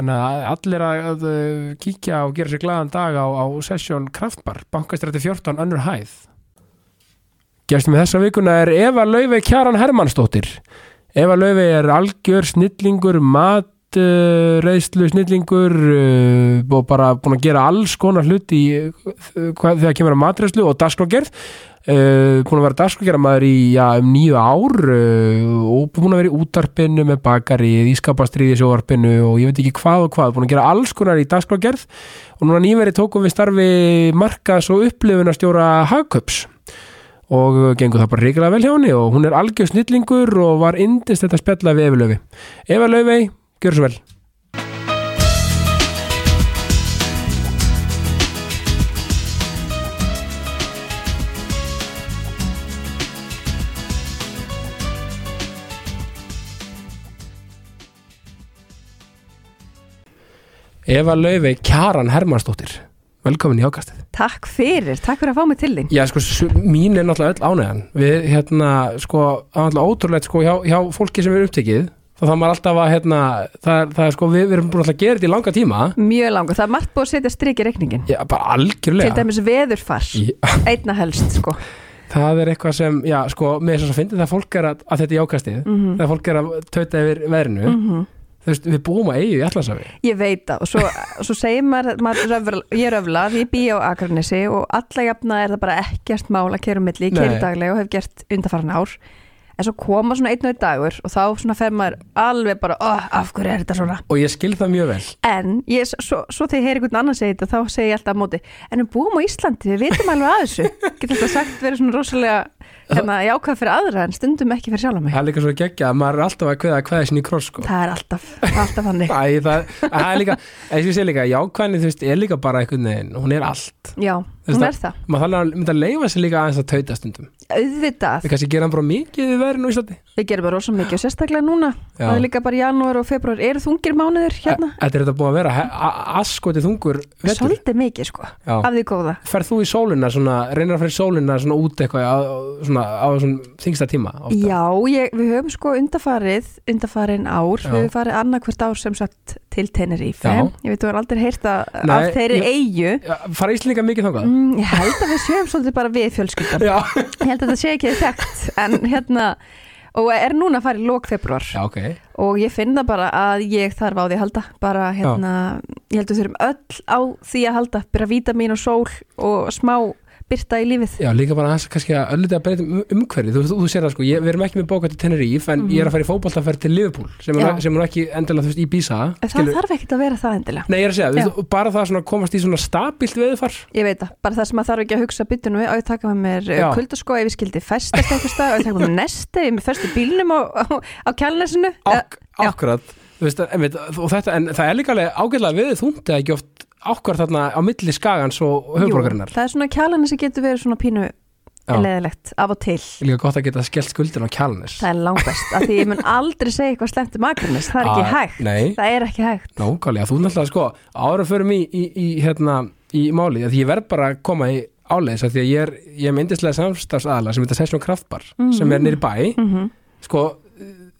Þannig að allir að kíkja og gera sér glaðan dag á, á sessjón Kraftbar, bankastrætti 14, önnur hæð. Gestum með þessa vikuna er Eva Laufey Kjaran Hermannsdóttir. Eva Laufey er algjör snillingur, matreðslu uh, snillingur uh, og bara búin að gera alls konar hluti þegar kemur að matreðslu og dasgrógerð. Uh, búin að vera dagskókjara í já, um nýju ár uh, og búin að vera í útarpinu með bakari í skapastriði sjóarpinu og ég veit ekki hvað og hvað, búin að gera alls konar í dagskókjörð og núna nýveri tókum við starfi markas og upplifun að stjóra hagköps og gengur það bara reyngilega vel hjá henni og hún er algjör snillingur og var indist þetta spjalla við Efi Löfi Eva Löfi, gjör svo vel Eva Laufey Kjaran Hermannsdóttir. Velkomin í ákastið Takk fyrir, takk fyrir að fá mig til þín. Já, sko, mín er náttúrulega öll ánægjan. Við, hérna, sko, náttúrulega ótrúlega sko, hjá, hjá fólki sem er upptekið þá þá maður alltaf að, hérna, það, það er sko við, við erum búin að gera þetta í langa tíma. Mjög langa, það er margt búin að setja strik í reikningin Já, bara algjörlega. Til dæmis veðurfars, einna helst, sko. Það er eitthvað sem, já, sko, með þess að finna það fólk er að, að þetta í ákastið mm -hmm. það fólk er að tauta yfir verinu mm -hmm þú veist, við búum að eigi í allansafi ég veit það, og svo, svo segir maður, maður röfla, ég öflað, ég bý á Akarnesi og alla jafna er það bara ekkert mál að kera um milli, ég keri daglega og hef gert undarfaran ár, en svo koma svona einn og einn dagur og þá svona fer maður alveg bara, oh, af hverju er þetta svona? Og ég skil það mjög vel. En ég, svo, svo þegar ég heyr einhvern annan segja þetta þá segir ég alltaf á móti, en við búum á Íslandi við veitum alveg að þessu, getur þetta sagt verið svona rosalega hérna, jákvæð fyrir aðra en stundum ekki fyrir sjálf mig. Það er líka svo geggja að maður er alltaf að kveða kveða sinni í kross sko. það er alltaf, alltaf hann það, það er líka, eins og ég sé líka jákvæðni þú veist, er líka bara einhvern veginn hún er allt. Já, hún er það. maður þarf að mynda að leifa sér líka aðeins að tauta stundum. Auðvitað. Við kannski gera bara mikið við verðin og Íslandi við gerum bara rosa mikið og sérstaklega núna já. það er líka bara janúar og februar eru þungir mánuður hérna þetta er þetta búið að vera askoti þungur svolítið mikið sko, já. af því góða Ferð þú í sólina, svona, reynar að fyrir sólina svona út eitthvað á, svona, á svona þingsta tíma? Ofta? Já, ég, við höfum sko undafarið undafarin ár, já. við höfum farið annarkvært ár sem sagt til Tenerife ég veit, þú har aldrei heyrt að af þeirri eigu fara Íslinga mikið þákað? Mm, ég held að við bara og er núna að fara í lók februar Já, okay. og ég finna bara að ég þarf á því að halda bara hérna, Já. ég held að við þurfum öll á því að halda byrja vítamin og sól og smá byrta í lífið. Já, líka bara hans kannski að öllitið að breyta um umhverfið, þú, þú, þú sér það sko, ég, við erum ekki með bóka til Tenerife en mm -hmm. ég er að fara í fókbaltaferð til Liverpool sem er, sem er ekki endilega þú veist í Bísa. Það skilur. þarf ekkert að vera það endilega. Nei, ég er að segja, við, bara það svona komast í svona stabilt veðufar. Ég veit það, bara það sem að þarf ekki að hugsa byttunum við, á ég taka með mér uh, kuldasko ef ég skildi festast eitthvað en, þetta, en það er líka ágæðlega við þúndi ekki oft ákvar þarna á milli skagans og höfbrukarinnar það er svona kjalanis sem getur verið svona pínu leðilegt af og til. Líka gott að geta skellt skuldin á kjalanis það er langbæst, af því ég mun aldrei segja eitthvað slemt um agrinis, það er ekki ah, hægt. nei. það er ekki hægt. Nákvæmlega, þú náttúrulega sko, ára fyrir mig í, í, í, hérna, í máli, því ég verð bara að koma í áleiðis, af því að ég er, ég er myndislega samstafsadala sem heitir Sessjón Kraftbar mm -hmm. sem er nýri bæ. Mm -hmm. sko,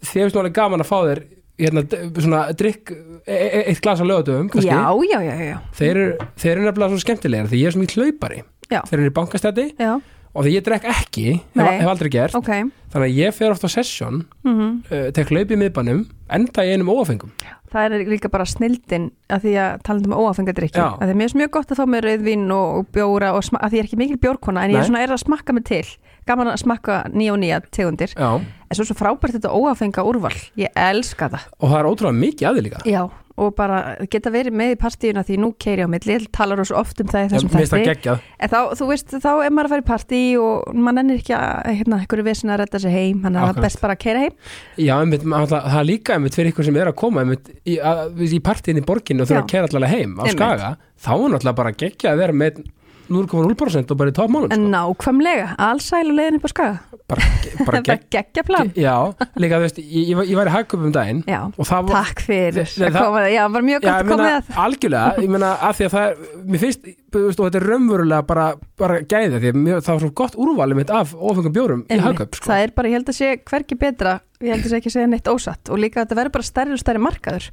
þið hefist náttúrulega gaman að fá þér hérna, svona drikk e e eitt glas á lögatöfum já, já, já, já, þeir eru, þeir eru nefnilega svo skemmtilegir því ég er svo mikið hlaupari. Já. þeir eru í bankastæti já, og því ég drekk ekki, hef, Nei. hef aldrei gert. Ok. Þannig að ég fer oft á session mm uh, tek hlaup í miðbænum enda í einum óafengum Það er líka bara snildin að því að tala um óafengadrykki Já. að því að mér er mjög gott að fá með rauðvín og, og bjóra og sma- að því ég er ekki mikil bjórkona en ég Nei. er svona er að smakka mig til gaman að smakka nýja og nýja tegundir. Já. en svo er svo frábært þetta óafenga úrval. Ég elska það. Og það er ótrúlega mikið að því líka. Já, og bara geta verið með í partíuna því nú keiri á milli, talar svo oft um það í þessum mér finnst það þætti. geggjað. En þá, þú veist, þá er maður að fara í partí og mann ennir ekki að, hérna, einhverju vesin að redda sig heim, hann er Akkurat. best bara að keira heim. Já, einmitt, maður- það það er líka einmitt fyrir ykkur sem er að koma einmitt, í, að, í partíin í borginu og þurfa Já. að kæra allavega heim á Einmitt. skaga þá er náttúrulega bara geggja að vera með 0,0% og bara í topmálum en sko. nákvæmlega, allsæl og leiðin upp á skaga bara, bara það gegg, geggja plan. Já, líka þú veist, ég, ég, var- í hagköp um daginn Já, og það var takk fyrir Nei, að það- koma, já, var mjög gott að koma með algjörlega, ég meina að því að það mér finnst, og þetta er raunverulega bara, bara gæði því mér, það var svo gott úrvalið mitt af ofengum bjórum í hagköp, sko. það er bara, ég held að sé hverki betra ég held að sé ekki að segja neitt ósatt og líka að þetta verður bara stærri og stærri markaður.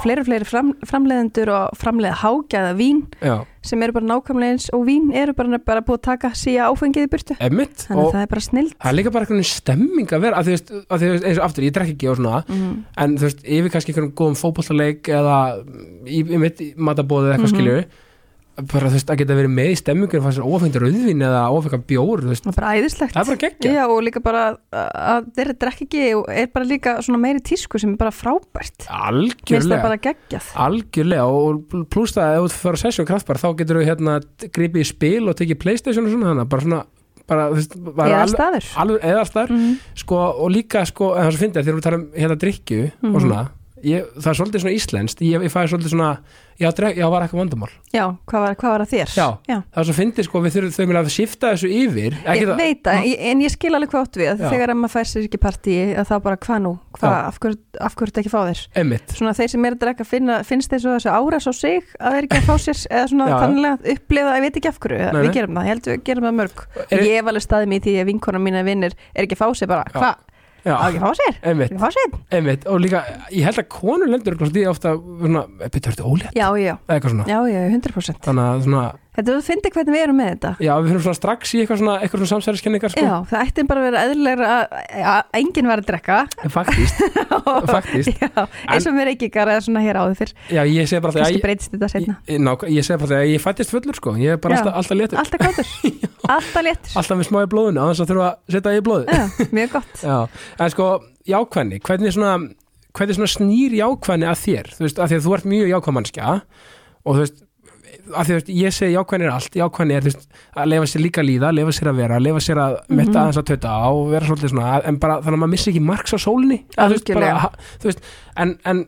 Fleiri og fleiri fram, framleiðendur og framleiða hágæða vín já, sem eru bara nákvæmlega eins og vín eru bara, bara búið að taka síja áfengið í burtu. Emmitt þannig að það er bara snill það er líka bara einhvern veginn stemming að vera, að þú veist, að þú veist, eins og aftur, ég drekk ekki og svona, mm. en þú veist, yfir kannski einhverjum góðum fótbollaleik eða í, í mitt matabóðu eða eitthvað Mhm. skilju bara þú veist, að geta verið með í stemmingur og fannst sér ófengt rauðvín eða ófengt bjór það er bara æðislegt. Það er bara geggja Já, og líka bara að þeirra drekk ekki og er bara líka svona meiri tísku sem er bara frábært. Algjörlega. bara geggjað. Algjörlega og pluss það að ef þú fyrir að sessjón kraftbar þá getur þú hérna gripið í spil og tekið playstation og svona bara svona bara, þú veist, bara eða alveg- alveg eða staðar mm. sko, og líka sko, það sem finnir þegar við tala um hérna drikju Mhm. og svona ég, það er svolítið svona íslenskt ég, ég fæði svolítið svona, já, drek, já var eitthvað vandamál. Já, hvað var, hvað var að þér? Já. Já. það er svo fyndið sko, við þurfum þau að shifta þessu yfir ekki Ég það, veit það, en ég skil alveg hvað átt við þegar að maður fær sér ekki partí þá bara hvað nú, hvað, af hverju, þetta ekki fá þér? Emmitt svona þeir sem er að drekka finna, finnst þessu þessu áras á sig að þeir ekki að fá sér eða svona að upplifa, ég veit ekki af hverju Nei, við gerum það, ég held við gerum það mörg Að ekki fá sér? Ekki fá sér emmitt og líka, ég held að konur lendur því ofta svona, betur þetta ólétt? Já, já, eitthvað svona, já, já, 100% þannig að svona þetta að finna hvernig við erum með þetta. Já, við fyrir svona strax í eitthvað svona, svona samsæriskenningar sko, Já, það ætti bara að vera eðlilegra að, að enginn var að drekka. Faktist, faktist. Já, eins og mér ekki gara svona hér áður fyrr. Já, ég segi bara það bara það að ég fættist fullur sko, ég er bara Já. alltaf, alltaf léttur. Alltaf kátur, alltaf léttur. Alltaf með smá í blóðinu, þess að þurfa að setja í blóði Já, mjög gott. Já, en sko, jákvæðni, hvernig svona, hvernig svona snýr jákvæðni að þér? Þú veist, að að þú ert mjög jákvæðmannskja og þú veist, að því veist, ég segi jákvæðni er allt, jákvæðni er, veist, að lefa sér líka að líða, lefa sér að vera, lefa sér að metta Mhm. aðeins að töta á og vera svolítið svona, en bara þannig að maður missi ekki marks á sólinni, að, veist, bara, veist, en, en,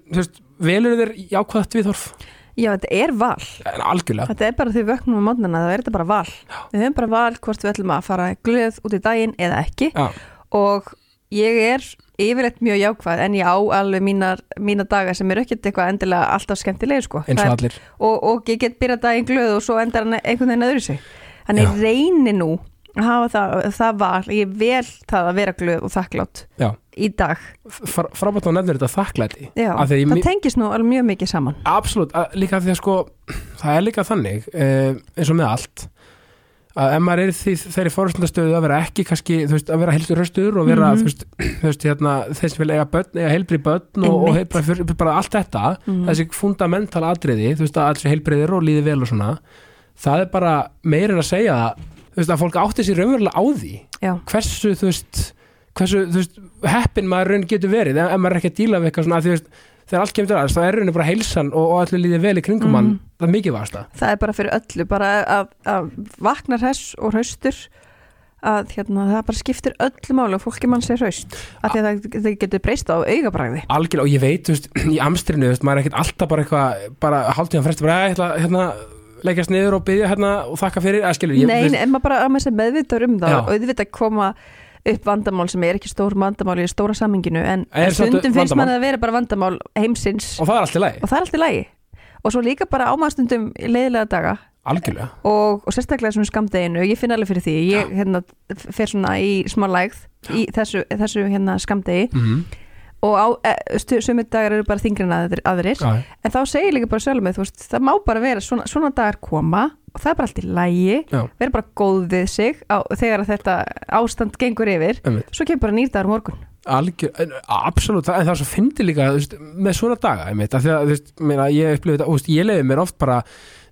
velur þér jákvæðat viðhorf? Já, þetta er val. Algjörlega, Þetta er bara því við vöknum á mótnana þá er þetta bara val. Við höfum bara val hvort við ætlum að fara glöð út í daginn eða ekki. Já, og ég er yfirleitt mjög jákvæð en ég á alveg mínar, mínar daga sem er ekkert eitthvað endilega alltaf skemmtilegir sko. Eins Það og er- allir. og, og ég get byrjað daginn glöð og svo endar hann einhvern veginn öðru sig. Þannig ég reyni nú að hafa það, það val, ég vel það að vera glöð og þakklátt Já, í dag. Fr frábært á nefnir þetta þakklæti. Já, það tengist nú alveg mjög mikið saman. Absolutt, að- líka því að sko það er líka þannig, uh, eins og með allt að ef maður er því þeirri fórhundastöðu að vera ekki kannski, þú veist, að vera heilstur höstur og vera, þú veist, þú veist, hérna þeir sem vil eiga börn, eiga heilbrið börn og, og heilbrið, fyrir, bara allt þetta Mhm. þessi fundamental atriði, þú veist, að alls heilbriðir og líði vel og svona það er bara meir en að segja það, þú veist, að fólk átti sér raunverulega á því Já, hversu, þú veist hversu, þú veist, heppin maður raun getur verið ef, ef maður er ekki að díla við eitthvað svona, að þú veist þegar allt kemur til aðeins, þá er rauninni bara heilsan og, og allir líði vel í kringum Mhm. hann það er mikið vasta. það er bara fyrir öllu bara að, að vakna hress og hraustur að hérna, það bara skiptir öllu máli og fólki mann sér hraust að það, það getur breyst á augabræði Algjörlega, og ég veit, veist, í amstrinu, veist, maður er ekkert alltaf bara eitthvað, bara hálftíðan fresti, bara, ætla, hérna, leggjast niður og byggja hérna og þakka fyrir, að skilur, ég, Nei, veist, en maður bara að maður sé meðvitaður um það Já. og auðvitað koma upp vandamál sem er ekki stór vandamál í stóra saminginu en stundum finnst mann að vera bara vandamál heimsins. Og það er allt í lagi, og það er allt í lagi. Og svo líka bara ámaðstundum leiðilega daga. Algjörlega, og, og sérstaklega svona skamdeginu, ég finn alveg fyrir því. Ég hérna, fer svona í smá lægð í þessu, þessu hérna skamdegi mm og á, e, stu, sumir dagar eru bara þingri en aðrir, aðrir. En þá segir líka bara sjálf með það má bara vera svona, svona dagar koma og það er bara allt í lægi já, vera bara góð við sig á, þegar að þetta ástand gengur yfir einmitt svo kemur bara nýrdagar morgun Algjör, en, absolutt, en það er svo fyndi líka veist, með svona daga einmitt, af því að veist, meina, ég upplifði þetta, veist, ég leiði mér oft bara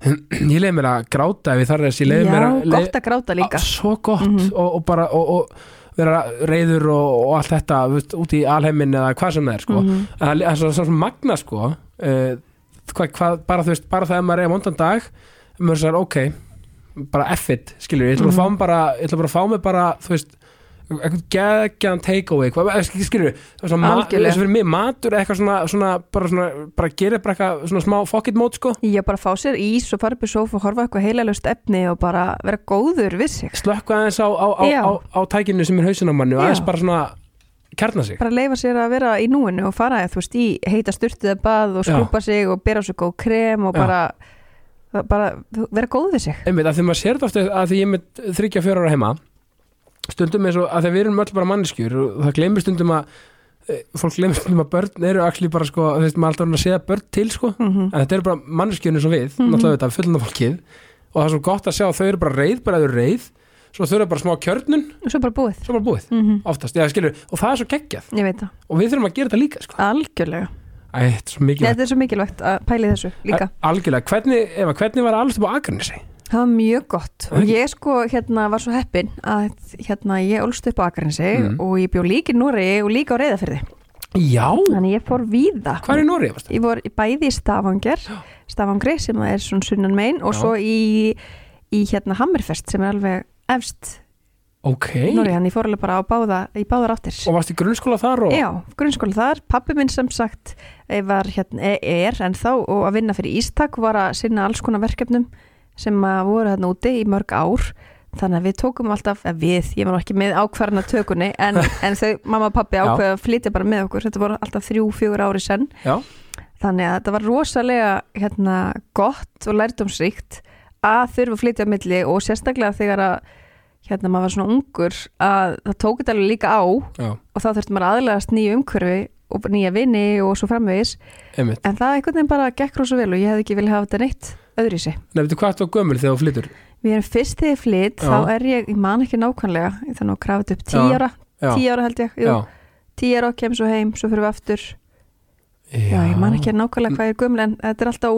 ég leiði mér að gráta ef ég þarf þess, ég leiði Já, mér að gott að gráta líka Á, svo gott Mhm. og, og bara og, og vera reyður og, og allt þetta út í alheimin eða hvað sem það er sko. Mhm. en það er svo, svo magna sko, uh, hvað, hvað, bara, bara það að maður er á mondan dag maður sér ok bara F-it, skilur ég, ætla bara að fá mig bara ég ætla bara að fá mig bara, þú veist eitthvað geggjan take-away hvað, eh, skilur eins og fyrir mig, matur eitthvað svona, svona bara svona, bara gera bara eitthvað svona smá fuck-it mót sko, Ég bara fá sér ís og fara upp í sófa og horfa eitthvað heilalust efni og bara vera góður við sig slökka aðeins á, á, á, Já. á, tækinu sem er hausin á manni og Já. aðeins bara svona kjarna sig bara leifa sér að vera í núinu og fara þú veist, í heita sturtið að bað og Já. skrúpa sig og bera sig góð krem og Já. bara, bara vera góð við sig. Einmitt, að því maður sér þetta ofta að því ég er með þryggja fjóra ára heima stundum eins og að því við erum öll bara manneskjur og það gleymir stundum að eh, fólk gleymir stundum að börn eru actually bara sko, þú veist, maður alltaf er að segja börn til sko, mm -hmm. en þetta eru bara manneskjurinn eins og við, Mhm. náttúrulega þetta, fullina fólkið. Og það er svo gott að sjá að þau eru bara reið bara þau eru reið, svo þau eru bara smá kjörnun. Og svo bara búið. Svo bara búið, mm oftast, já skilur og það er svo geggjað, og við þurfum að gera þetta líka sko, algjörlega Æ, þetta er svo mikilvægt að pæli þessu líka algjörlega, hvernig, Eva, hvernig var alls upp á Akranesi? það var mjög gott og ég sko hérna var svo heppin að hérna ég ólst upp á Akranesi Mhm. og ég bjó líka í Núri og líka á Reyðafyrði Já, þannig ég fór víða hvað er í Nóri? ég voru bæði í Stavanger Stavangri sem er svona sunnan megin og Já. svo í, í hérna Hammerfest sem er alveg efst Ok, í Nóri, hann ég fór alveg bara á báða, í báðar áttir. Og varst í grunnskóla þar og? Já, grunnskóla þar, pappi minn sem sagt eh, var hérna, eh, er en þá og að vinna fyrir Ístak var að sinna alls konar verkefnum sem að voru hérna úti í mörg ár. Þannig að við tókum alltaf, eða við, ég var ekki með ákvarðana tökunni en, en þau, mamma og pappi Já. ákveða að flytja bara með okkur, þetta voru alltaf þrjú, fjögur ári senn. Já. þannig að þetta var rosalega hérna, gott og lærdómsríkt að þurfa að flytja milli og sérstaklega þegar að hérna maður var svona ungur að það tók þetta alveg líka á Já, og þá þurfti maður aðlegast nýju umhverfi og nýja vini og svo framvegis. Einmitt. En það einhvern veginn bara gekk rosa vel og ég hefði ekki vilja hafa þetta neitt öðru í sig. Nei, veitu hvað var gömul þegar þú flytur? Við erum fyrst þegar ég flytt, Já. þá er ég, ég man ekki nákvæmlega, þannig að þetta upp tíu ára, tíu ára held ég, jú, tíu ára, kem svo heim, svo fyrir við aftur, já, ég man ekki nákvæmlega hvað ég er gömul en þetta er alltaf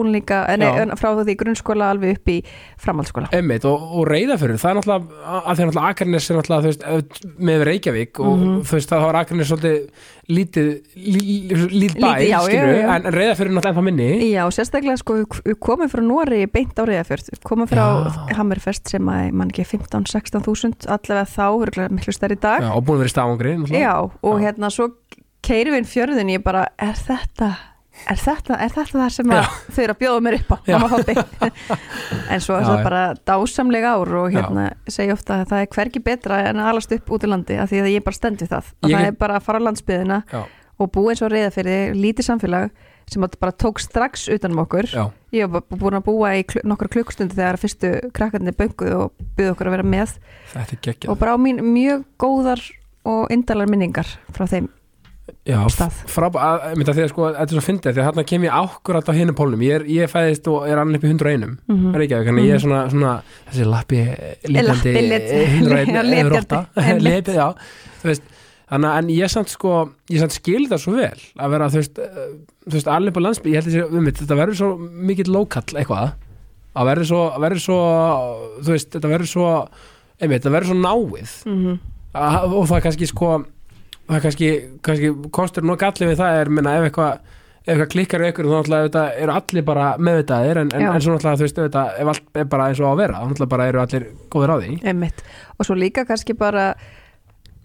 en frá því grunnskóla alveg upp í framhaldsskóla. Einmitt, og, og reyðafyrir, það er náttúrulega að að náttúrulega Akarnes er náttúrulega veist, með Reykjavík og Mhm. þú veist það var Akarnes svolítið lítið lí, lítið bæ, Lítið, já, skilur já, já. en, reyðafyrir er náttúrulega ennþá minni Já, sérstaklega sko, við- komum frá Nóri beint á Reyðafjörð, við komum frá Já. Hammerfest sem að, ég man ekki, 15-16 þúsund, allavega þá, að keirum við fjörðin ég bara, er þetta er þetta, er þetta það sem að þau eru að bjóða mér upp á, en svo er það bara dásamlega ár og hérna segja ofta að það er hvergi betra en að alast upp út í landi af því að ég bara stend við það. Og Ég það er bara að fara á landsbyðina Já. og búa eins og reyða fyrir lítið samfélag sem að bara tók strax utanum okkur. Já, ég bara búin að búa í kl nokkra klukkstundu þegar fyrstu krakkarnir bönguð og byggðu okkur að vera með. Og bara á mín mjög góðar og indalar minningar frá þeim Já, stað. frá, að, mynda, því að sko, þetta er svo fyndið því að hérna kem ég ákkurat á hinum pólnum ég er, ég fæðist og er annað upp í 101 mm -hmm. Reykjavík, þannig ég er svona, svona þessi lappi Já, lepjandi, einmitt. lepið, já þú veist, þannig að en ég samt sko ég samt skil það svo vel að vera þú veist, eh, þú veist allir upp á landsby ég held þessi, um þetta verður svo mikill lokall eitthvað, að verður svo að verður svo, þú veist, þetta verður svo einmitt, þetta verður svo náið Mhm. að, og það er kannski sko það kannski, kannski kostur og galli við það er, minna, ef eitthvað ef eitthvað klikkar ykkur, þá náttúrulega auðvitað, eru allir bara meðvitaðir, en, en, en svo náttúrulega þú veist, auðvitað, ef allt er bara eins og á að vera þá náttúrulega bara eru allir góðir á því Einmitt. og svo líka kannski bara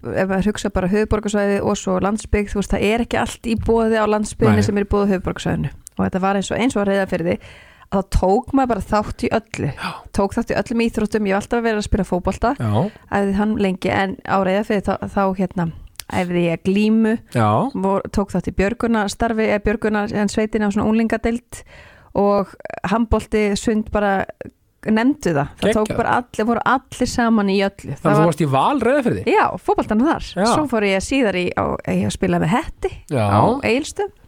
ef maður hugsa bara höfuborgarsvæði og svo landsbygg, þú veist, það er ekki allt í bóði á Nei. landsbygginni sem er í bóði höfuborgarsvæðinu og þetta var eins og eins og að reyða fyrir því að þá tók maður bara þátt í öllu Já. tók þátt í öllum íþróttum, ég hef alltaf verið að spila fótbolta Já, æfði fyrir ég glímu vor, tók þátt í björguna starfi eða björguna en sveitin á svona unglingadeild og handbolti sund bara nefndu það. Það tók bara allir, voru allir saman í öllu. Þannig að þú varst í val reyðafyrði Já, fótboltan þar. Já. Svo fór ég síðar í á, ég að spila með hetti Já. á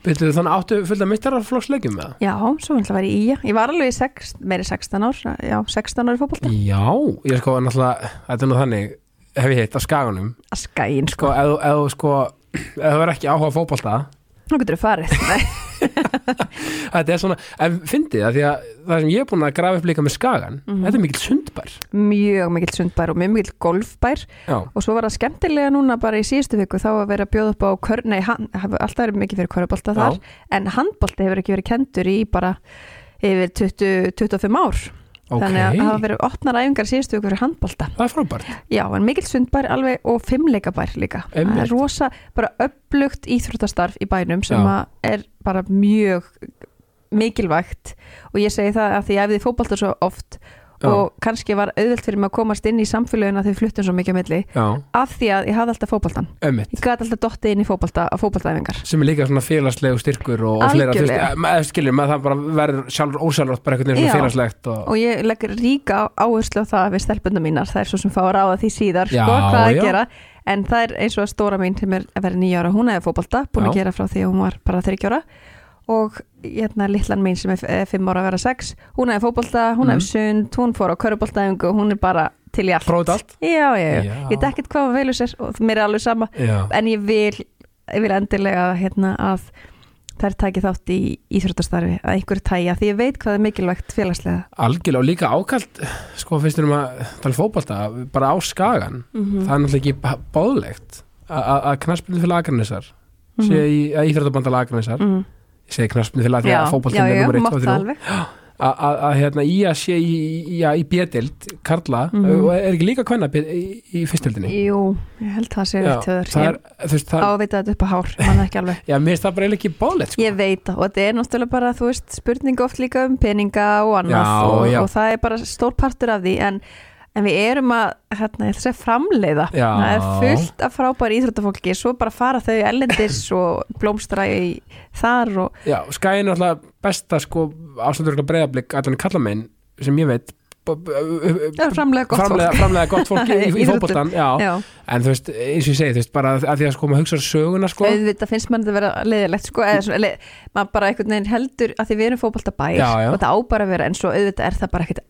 Byrjuðu þannig áttu fullt af mistararflokksleikjum með það? Já, svo ætla að vera í Ég var alveg í sex, meiri 16 ár Já, 16 ár í fótbolta. Já, ég sko náttúrulega, þetta er nú þannig hef ég hitt á skaganum. Skæin, sko, sko, þú- ef þú sko ef þú er ekki áhuga á fótbolta nú getur þú farið. Þetta er svona, en fyndið það því að það sem ég er búin að grafa upp líka með skagan Mhm. þetta er mikill sundbær. Mjög mikill sundbær og mjög mikill golfbær. Já, Og svo var það skemmtilega núna bara í síðustu viku Þá að vera að bjóða upp á kör Nei, hann, alltaf verið mikið fyrir körubólta þar En handbólti hefur ekki verið kendur í bara yfir 20, 25 ár ok, Þannig að það hafa verið opnar æfingar síðustu viku fyrir handbólta það er frábært. Já, en mikill sundbær alveg og fimmleikabær líka. Einmitt. Það er rosa, bara upplugt íþróttastarf í bænum sem að er bara mjög mikilvægt. Og ég segi það að því ég æfði fótbolta svo oft Já. og kannski var auðvelt fyrir mig að komast inn í samfélaginu að þau fluttum svo mikið á milli Já, af því að ég hafði alltaf fótboltan. ömmit Ég gæti alltaf dottið inn í fótbolta á fótboltaæfingar. sem er líka svona félagslegu styrkur og, og fleira, þú veist, eh, maður skilur, maður það bara verður sjálfur ósjálfrátt bara Já. svona félagslegt og, Og ég legg ríka áherslu á það við stelpundum mínar, það er svo sem fá að ráða því síðar, sko, hvað að gera en það er eins og að stóra mín sem er að vera nýja ára, hún hefði fótbolta, búin að Já. gera frá því að hún var bara þryggjóra og hérna litlan mín sem er eh, fimm ára að vera sex, hún hefði fótbolta hún Mhm. hefði sund, hún fór á körubóltaæfingu hún er bara til í allt. Prófið allt? Já, já, já, ég ekkert hvað hún velur sér og mér er alveg sama, Já, en ég vil ég vil endilega hérna að þær taki þátt í íþróttastarfi að einhverju tæja, því ég veit hvað er mikilvægt félagslega. Algjörlega og líka ákalt sko finnst þér um að tala fótbolta bara á skagan, mm það er náttúrulega ekki b- báðlegt að- knaspinu fyrir agranisar sé í mm. ég segi fyrir að því að já, fótboltin er nummer 1 mátt og það 3 alveg að hérna í að sé í, í, í bjödild Karla Mhm. og er ekki líka kvenna í, í fyrstildinni Jú, ég held það sé Já, rétt höður það er, þú veist, það, ávita þetta upp á hár, mann ekki alveg já, mér finnst það bara eiginlega ekki báðlegt sko. Ég veit það og þetta er náttúrulega bara, þú veist, spurning oft líka um peninga og annað Já, og, já. og það er bara stór partur af því en, en við erum að, hérna, ég ætla að segja framleiða Já. það er fullt af frábæri íþróttafólki svo bara fara þau ellendis og blómstra í þar og já, skæin er alltaf besta sko, ástæður breyðablík allan í kallamein sem ég veit það er framlega gott framlega, framlega gott fólk í, í, já. fólk Já, en þú veist, eins og ég segi, þú veist, bara að því að sko maður hugsa söguna sko auðvitað finnst mann að vera leiðilegt sko, eða leið, maður bara einhvern veginn heldur að því við erum fótboltabær Já, já. og þetta á bara að vera en svo auðvitað er það bara ekkert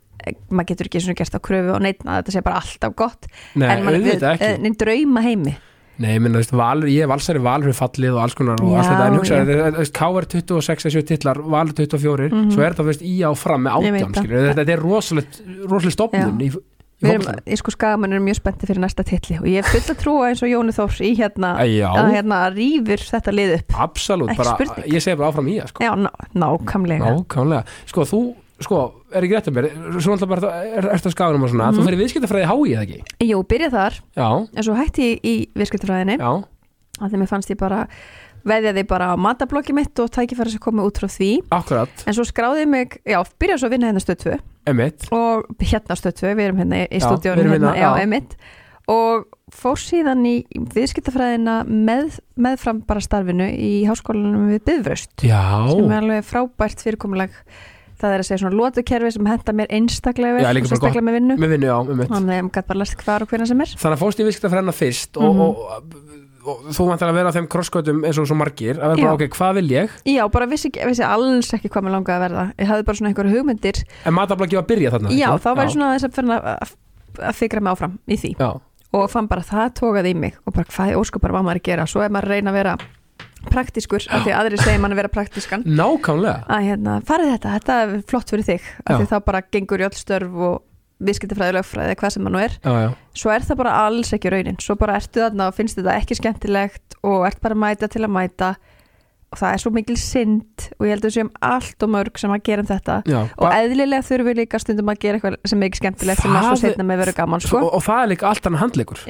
maður getur ekki svona gert á kröfu og neitt að þetta sé bara alltaf gott. Nei, en maður en drauma heimi Nei, þú veist, valur, ég er valsari valur fyrir fallið og alls konar og Já, allt þetta, en hugsa, já. þú veist, KR 26 þessu titlar, valur 24 Mhm. svo er þetta, veist, í á fram með átján þetta, er rosalegt rosaleg stopnum í, í erum, ég sko skagamann er mjög spenntið fyrir næsta titli og ég er full að trúa eins og Jóni Þórs í hérna Æ, Já, að hérna rýfur þetta lið upp. Absolutt, ekki bara, ég segi bara áfram í það, sko. Já, ná, nákvæmlega. Nákvæmlega, sko, þú, sko, er ekki rétt að mér? Svo alltaf bara, er, ertu að skaganum og svona? Mhm. þú fyrir viðskiptafræði hái eða ekki? Jú, byrja þar, Já, en svo hætti ég í viðskiptafræðinni. Já, að því mér fannst ég bara veðjaði bara á matablokki mitt og tækifæri sem komið út frá því. Akkurat, en svo skráði ég mig, já, byrja svo að vinna hérna stöð 2 emitt og hérna stöð 2, við erum hérna í stúdíónu hérna, hérna, já, emitt og fór síðan í viðskiptafræðina með, meðfram bara starfinu í háskólanum við Bifröst sem er alveg frábært fyrirkomulag það er að segja svona lótukerfi sem henda mér einstaklega vel bara sérstaklega með vinnu. með vinnu, já, emitt þannig að ég gæti bara læst hvar og hvernig sem er. Þannig að fórst í viðskiptafræðina fyrst og, Mhm. og, og, og þú vantar að vera á þeim krosskötum eins og svo margir að vera bara, ok, hvað vil ég? já, bara vissi, ekki, vissi alls ekki hvað mér langaði að verða. Ég hafði bara svona einhverju hugmyndir. En matablaki var að byrja þarna já, ekki? þá var ég svona þess að fyrir að, að, fikra mig áfram í því. Já, og fann bara það tókaði í mig og bara hvað óskupar var maður að gera? Svo er maður að reyna að vera praktiskur af því að aðri segir mann að vera praktiskan nákvæmlega. Að hérna, farið þetta, þetta er flott fyrir þig af því þá bara gengur í öll störf og viðskiptafræði, lögfræði, hvað sem nú er. Já, já, svo er það bara alls ekki raunin. Svo bara ertu þarna og finnst þetta ekki skemmtilegt og ert bara að mæta til að mæta. Og það er svo mikil synd og ég held að við séum allt og mörg sem að gera um þetta. Já og eðlilega þurfum við líka stundum að gera eitthvað sem er ekki skemmtilegt sem að svo setna með verið gaman sko. og, og það er líka allt annan handleikur.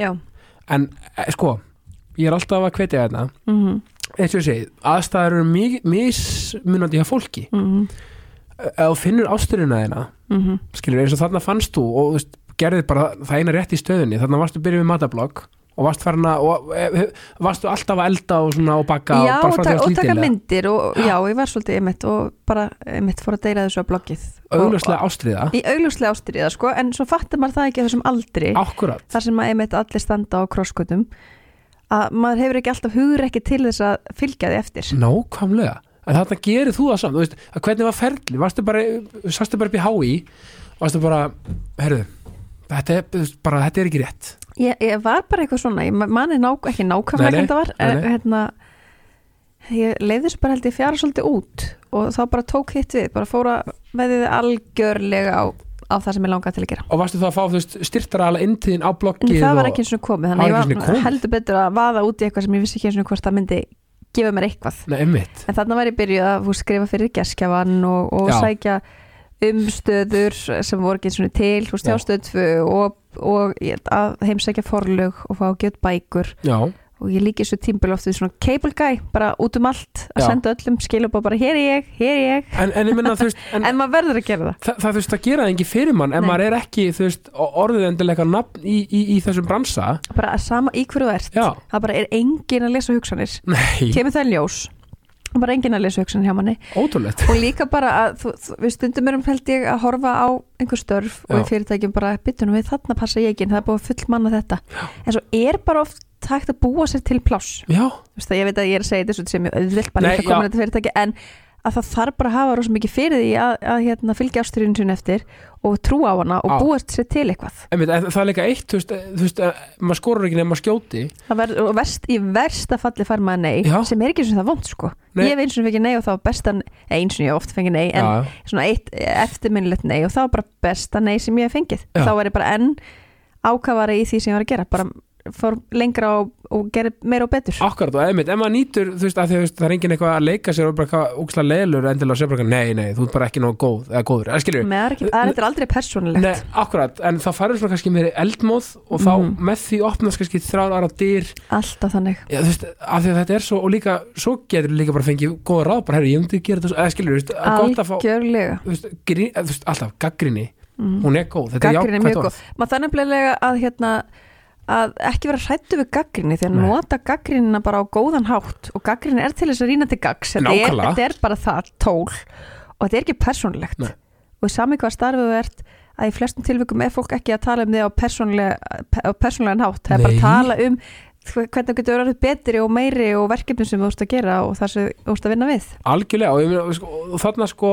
En, e, sko, ég er alltaf að hvetja þetta mhm, Eitt og ég segi, aðstæður eru mi- mismunandi hjá fólki. Mhm, Ef þú finnur ásturina þeina mhm. skilur eins og þarna fannst þú og veist, gerðið bara það eina rétt í stöðunni. Þarna varstu að byrja við matablogg og varst farin að og, e, varstu alltaf að elda og svona og baka já, og að og taka slítilega myndir og já, ég var svolítið einmitt og bara einmitt fór að deyra þessu á bloggið. Augljóslega ástriða í augljóslega ástriða sko en svo fattar maður það ekki þessum aldri. Akkurat, þar sem að einmitt allir standa á krosskutum að maður hefur ekki alltaf hugur ekki til þess að fylgja því eftir. Nákvæmlega. En þarna gerir þú það samt, þú veist, hvernig var ferli varstu bara, sastu bara upp í hái varstu bara, herðu þetta er, þetta er ekki rétt. Ég, ég var bara eitthvað svona, manni ná, ekki nákvæmlega hvernig það var nei, en nei. hérna ég leiði þessu bara held ég fjara svolítið út og þá bara tók hitt við, bara fóra veðið algjörlega á, á það sem ég langaði til að gera. Og varstu þá að fá, þú veist, styrtara alveg inntíðin á en bloggið það var og, ekki eins og komið, Það þannig að ég var heldur betur að vaða út í eitthvað sem ég vissi ekki eins og hvort það myndi gefa mér eitthvað. Nei, En þarna var ég byrjuð að skrifa fyrir geskjavan og, og sækja umstöður sem voru ekki svona til, þú veist, Já. hjástöðu og, og að heimsækja forlög og fá að geta bækur. Já, og ég líki þessu tímbil oft við svona cable guy, bara út um allt að Já. senda öllum skilabóð bara hér er ég, hér er ég. En, en þú veist en, en maður verður að gera það. Það, það, þú veist, það gera það ekki fyrir mann ef Nei. maður er ekki, þú veist, orðið endilega nafn í, í, í þessum bransa. Bara að sama í hverju þú ert. Já, það bara er engin að lesa hugsanir. Nei, kemur það ljós. Og bara engin að lesa hugsanir hjá manni. Ótrúlegt. Og líka bara að þú, þú, við stundum erum held ég að horfa á einhver störf og Já. í fyrirtækjum bara byttunum við þarna passa ég ekki en það er búið að full manna þetta en svo er bara oft hægt að búa sér til pláss já, Þú veist það, ég veit að ég er að segja þessu sem ég auðvilt bara ekki að koma þetta fyrirtæki en að það þarf bara að hafa rosa mikið fyrir því að, að hérna, fylgja ástyrjun sinni eftir og trúa á hana og Já. búa sér til eitthvað einmitt, en það er líka eitt, þú veist, þú veist að maður skorur ekki nema skjóti Það ver, og verst, í versta falli fær maður nei Já. sem er ekki eins og það vond sko Nei. ég hef eins og fengið nei og það var bestan eins og ég hef oft fengið nei en já, svona eitt eftirminnilegt nei og það var bara besta nei sem ég hef fengið Já. þá var ég bara enn ákafari í því sem ég var að gera bara fór lengra og, og gerði meira og betur. Akkurat og einmitt, ef maður nýtur þú veist, að því, þú veist, það er enginn eitthvað að leika sér og bara hvað úksla leilur endilega og segja bara, nei, nei, þú ert bara ekki nóg góð eða góður, eða skilju það er, er er aldrei persónulegt. Nei, akkurat, en það farið svona kannski meiri eldmóð og þá Mhm. með því opnast kannski þrjár ára dyr. Alltaf þannig. Já, þú veist, af því að þetta er svo og líka, svo getur líka bara fengið góða ráð bara, herri, ég myndi gera þetta, eða veist, að ekki vera hrættu við gaggrinni því að Nei. nota gaggrinina bara á góðan hátt og gaggrinni er til þess að rýna til gaggs þetta er, þetta er bara það tól. Og þetta er ekki persónulegt. Nei. og sami hvað starfið ert að í flestum tilvikum er fólk ekki að tala um þig á persónulega, á persónulegan hátt. Það er bara að tala um hvernig þú getur verið betri og meiri og verkefnum sem þú ert að gera og það sem þú ert að vinna við? Algjörlega, og, ég meina, sko, sko,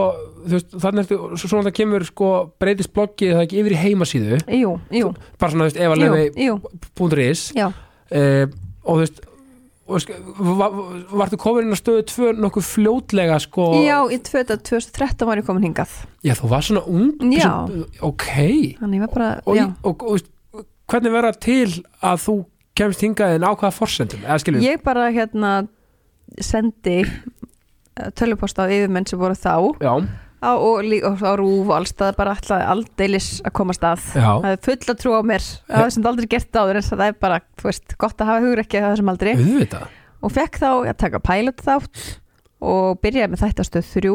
svo svona það kemur sko, breytist bloggið það ekki yfir í heimasíðu, Jú, jú, bara svona, þú veist, já, eh, og þú veist, sko, vartu komin inn á stöðu tvö nokkuð fljótlega sko, já, í 2013 var ég komin hingað. Já, þú var svona ung Já. ok, Þannig var bara, já, og, hvernig verða til að þú kemst hingað en á hvaða forsendum? Ég bara hérna sendi tölupost á yfirmenn sem voru þá. Já, á, og, og á rúf og alls það bara alltaf aldeilis að koma að. Það er full að trúa á mér. Það er sem aldrei gert áður en það er bara, veist, gott að hafa hugur ekki að þessum aldrei auðvitað. Og fekk þá að taka pilot þátt og byrjaði með þættastöð 3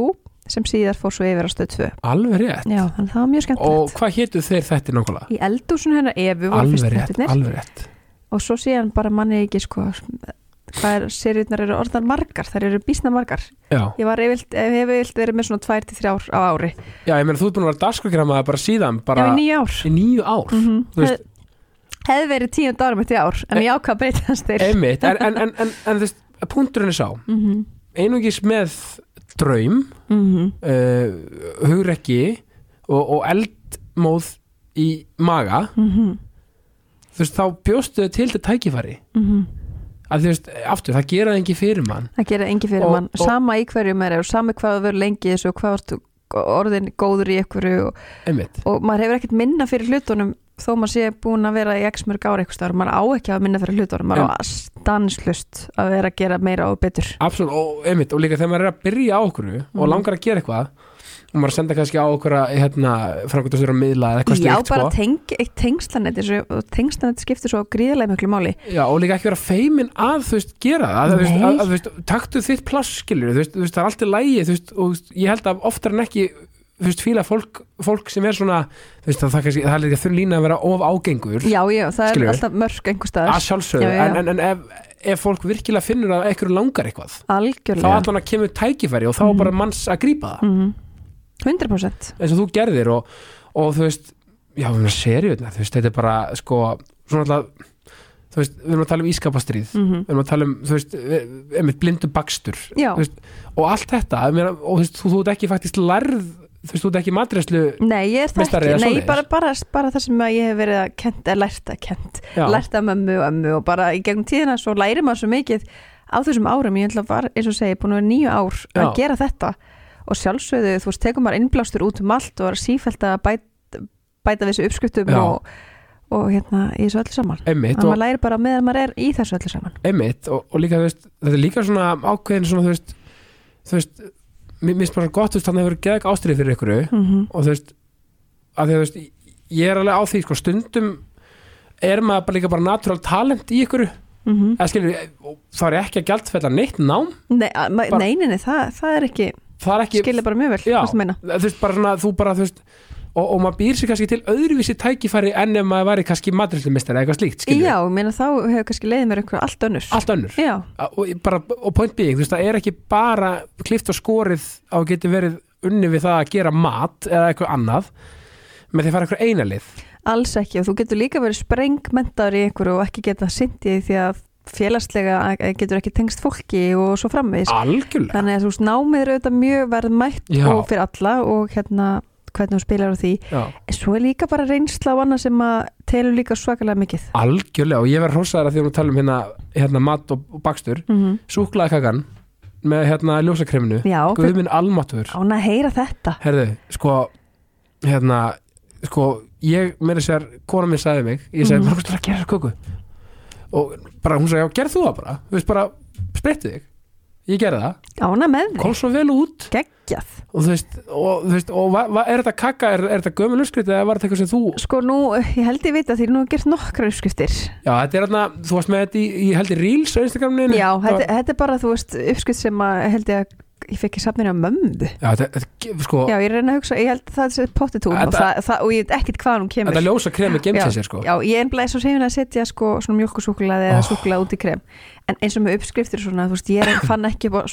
sem síðar fór svo yfir á stöð 2 alveg rétt. Já, þannig að það var mjög og skemmtilegt hvað hétu þeir þetta nákvæmlega? í eldúsun hennar Evu alveg fyrst rétt, alveg rétt og svo síðan bara manni ekki sko hvað er, seriðnar eru orðan margar þær eru bísna margar. Já, ég var yfirlt, hef yfirlt verið með svona 2-3 ár á ári. Já, ég meina þú ert búin að vera dagskrokkramaði bara síðan, bara já, í nýju ár. Í nýju ár? Mm Þú veist- hefði verið tíund árum eftir ár en ég ákvað að breyta hans til einmitt, en, en, en, en, þú veist, punkturinn er sá. Mm -hmm. einungis með draum Mm uh, hugrekki og, og eldmóð í maga -hmm. Þú veist, þá bjóstu þau til þetta tækifæri. Að þú veist, aftur, það gera það ekki fyrir mann. Það gerir engi fyrir Og- mann. og- sama í hverju maður er og sama hvað þú verður lengi þessu og hvað varstu orðin góður í einhverju og, og maður hefur ekkert minna fyrir hlutunum þó maður sé búin að vera í x mörg ára eitthvað staðar, maður á ekki að minna fyrir hlutunum. Maður á stanslust að vera að gera meira og betur. Absolutt, og einmitt og líka þegar maður er að byrja á okkur og Mhm. langar að gera eitthvað og maður senda kannski á okkur að hérna, framkvæmtastur að miðla eða eitthvað Já, slíkt bara sko. teng, eitt tengslanet og tengslanet skiptir svo gríðlega miklu máli Já, og líka ekki vera feimin að þú veist gera það, að, að, að, þú veist, taktu þitt pláss skilur, þú veist, það er alltaf lægi þú veist, og ég held að oftar en ekki þú veist, fíla fólk, fólk sem er svona þú veist, það, kannski, það er líka þurr lína að vera of ágengur já, já, það er alltaf mörg einhver staðar að sjálfsögðu, Já, já, já. en, en, en ef, ef fólk virkilega finnur að eitthvað langar eitthvað þá algjörlega allan að kemur tækifæri og þá Mhm. bara manns að grípa það Mhm. 100% eins og þú gerðir og, og þú veist, já, við erum að seriðna þú veist, þetta er bara, sko svona alltaf, þú veist, við erum að tala um ískapastríð Mhm. við erum að tala um, þú veist, einmitt blindu bakstur Þú veist, og allt þetta, og þú veist, þú, þú ert ekki faktist lærð, þú veist, þú ert ekki matræslu nei, ég er það ekki. nei, bara, bara, bara það sem að ég hef verið að kent, eða lært að kent já, lært af mömmu og ömmu og bara í gegnum tíðina svo læri maður svo mikið á þessum árum, ég ætla að var, eins og segi, búin að vera nýju ár að Já. gera þetta og sjálfsögðu, þú veist, tekur maður innblástur út um allt og er sífælt að bæta, bæta þessu uppskriftum og, og hérna í þessu öllu saman. Einmitt þannig að maður læri bara meðan maður er í þessu öllu saman. Einmitt og, og líka, þú veist, þetta er líka svona ákveðin svona, þú veist, þú veist mér finnst bara gott, þú veist, þannig að hefur geðið ástriði fyrir ykkur mm -hmm. og þú veist, að því að þú veist ég er alveg á því, sko, stundum er maður bara líka bara natural talent í ykkur, Mhm. eða skilur þá er ekki að gjaldfella neitt nám. Nei, Bara- nei, nei, nei, það, það er ekki það er ekki, skilja bara mjög vel, Já. þú veist, bara svona, þú bara, þú veist og, og maður býr sér kannski til öðruvísi tækifæri en ef maður væri kannski matrilumistari eða eitthvað slíkt, skilur Já, ég meina þá hefur kannski leiðið mér eitthvað allt önnur. Allt önnur. Og, bara, og point being, þú veist, það er ekki bara klift og skorið á að geti verið unni við það að gera mat eða eitthvað annað með því að fara eitthvað einalið alls ekki og þú getur líka verið sprengmentaður í einhverju og ekki geta syndið því að félagslega getur ekki tengst fólki og svo framvegis. Algjörlega. Þannig að þú veist námið er auðvitað mjög verðmætt Já. og fyrir alla og hérna hvernig þú spilar á því. Já, en svo er líka bara reynsla á annað sem að telur líka svakalega mikið. Algjörlega og ég verð hrósaðar að því að við tala um hérna, hérna mat og, og bakstur. Mm -hmm. súklaði kakan með hérna ljósakreminu. Guðminn almatur ána að heyra þetta. Herðu, sko hérna, sko ég, meira sér, kona minn sagði mig ég sagði, mm. maður að gera þessa köku og bara, hún sagði, já, gerð þú það bara. Þú veist, bara, spreyttu þig. Ég gerði það, ána með þig, kom svo vel út. Geggjað. Og þú veist, og, þú veist, og va, va, er þetta kaka, er, er þetta gömul uppskrift eða var þetta eitthvað sem þú, Sko nú, ég held ég vita því nú er gert nokkra uppskriftir. Já, þetta er hérna þú varst með þetta í, í held í Reels á Instagraminu? Já, þetta, þetta er bara, þú veist, uppskrift sem að held ég að ég fekk í safninu á mömmu. Sko, Já, ég reyna að hugsa, ég held að það sé pottitún og, og ég veit ekkit hvað hún kemur. Þetta ljósa kremi gemt Já, sér, sko. Já, ég er ennblæði svo segjum að setja sko svona mjölkusúkulaði eða Oh. súkulaði út í krem. En eins og með uppskriftir svona, þú veist, ég er, fann ekki á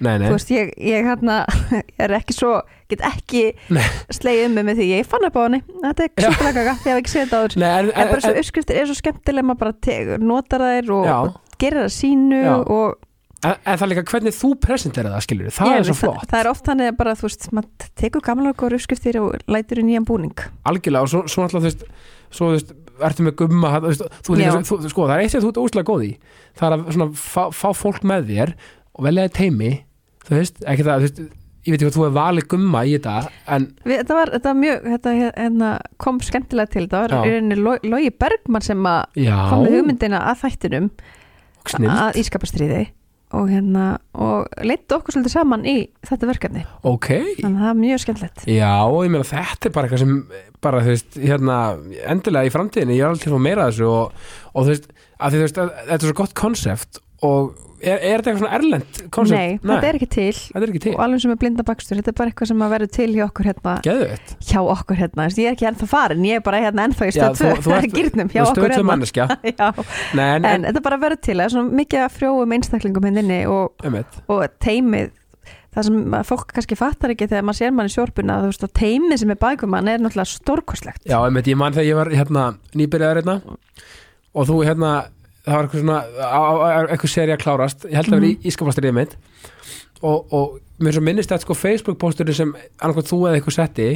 nei, þú veist, ég, ég hérna, ég er ekki svo, get ekki Nei. slegið um mig með því, ég fann upp á henni. Þetta er Já. súkulaðkaka, því að ég ekki séð þetta áður. Nei en, en bara svo en, uppskriftir er svo skemmtilega maður bara tegur, notar þær og, og gerir það sínu Já. og en, en það er líka hvernig þú presentera það, skilur það Ég er svo flott. það, það er oft þannig að bara, þú veist, maður tekur gamla og uppskriftir og lætur í nýjan búning. Algjörlega og svo, svo alltaf þú veist svo þú veist, ertu með gumma þú veist, þú, þú, sko, það er eitt sem þú ert óslega góð í. Það er að svona, fá, fá fólk með þér og velja þér teimi þú veist, ekki það, þú veist ég veit ekki hvað þú er valið gumma í þetta en, Við, þetta, var, þetta var mjög, þetta hérna, kom skemmtilega til, það var í rauninni Logi Bergmann sem kom með hugmyndina að þættinum að ískapastriði og hérna, og leittu okkur svolítið saman í þetta verkefni, ok. Þannig að það er mjög skemmtilegt. Já, ég meina þetta er bara eitthvað sem bara, þú veist, hérna endilega í framtíðinni, ég er alltaf meira þessu og, og þú veist, að því þú veist að, þetta er svo gott konsept og er, er þetta eitthvað svona erlend konsept? Nei, þetta er ekki til. Þetta er ekki til, og alveg sem er blinda bakstur, þetta er bara eitthvað sem að verður til hjá okkur hérna, geðveitt hjá okkur hérna. Veist, ég er ekki ennþá farin, ég er bara hérna ennþá í Já, stöð 2, þú- er ert- gýrnum hjá okkur hérna. Já, Nei, en, en þetta bara verður til, það er svona mikið að frjóum einstaklingum henni og, einmitt, og teimið það sem fólk kannski fattar ekki þegar maður sér mann í sjórpuna þú veist að teimið sem er bakum mann er náttúrulega stórkostlegt. Já, ég man þegar ég var hérna nýbyrjaður hérna og þú hérna, það var eitthvað svona eitthvað seri að klárast, ég held að vera Mhm. í ískapastriðið mitt og, og mér svo minnist þetta sko Facebook-pósturinn sem annarkoð þú eða eitthvað setti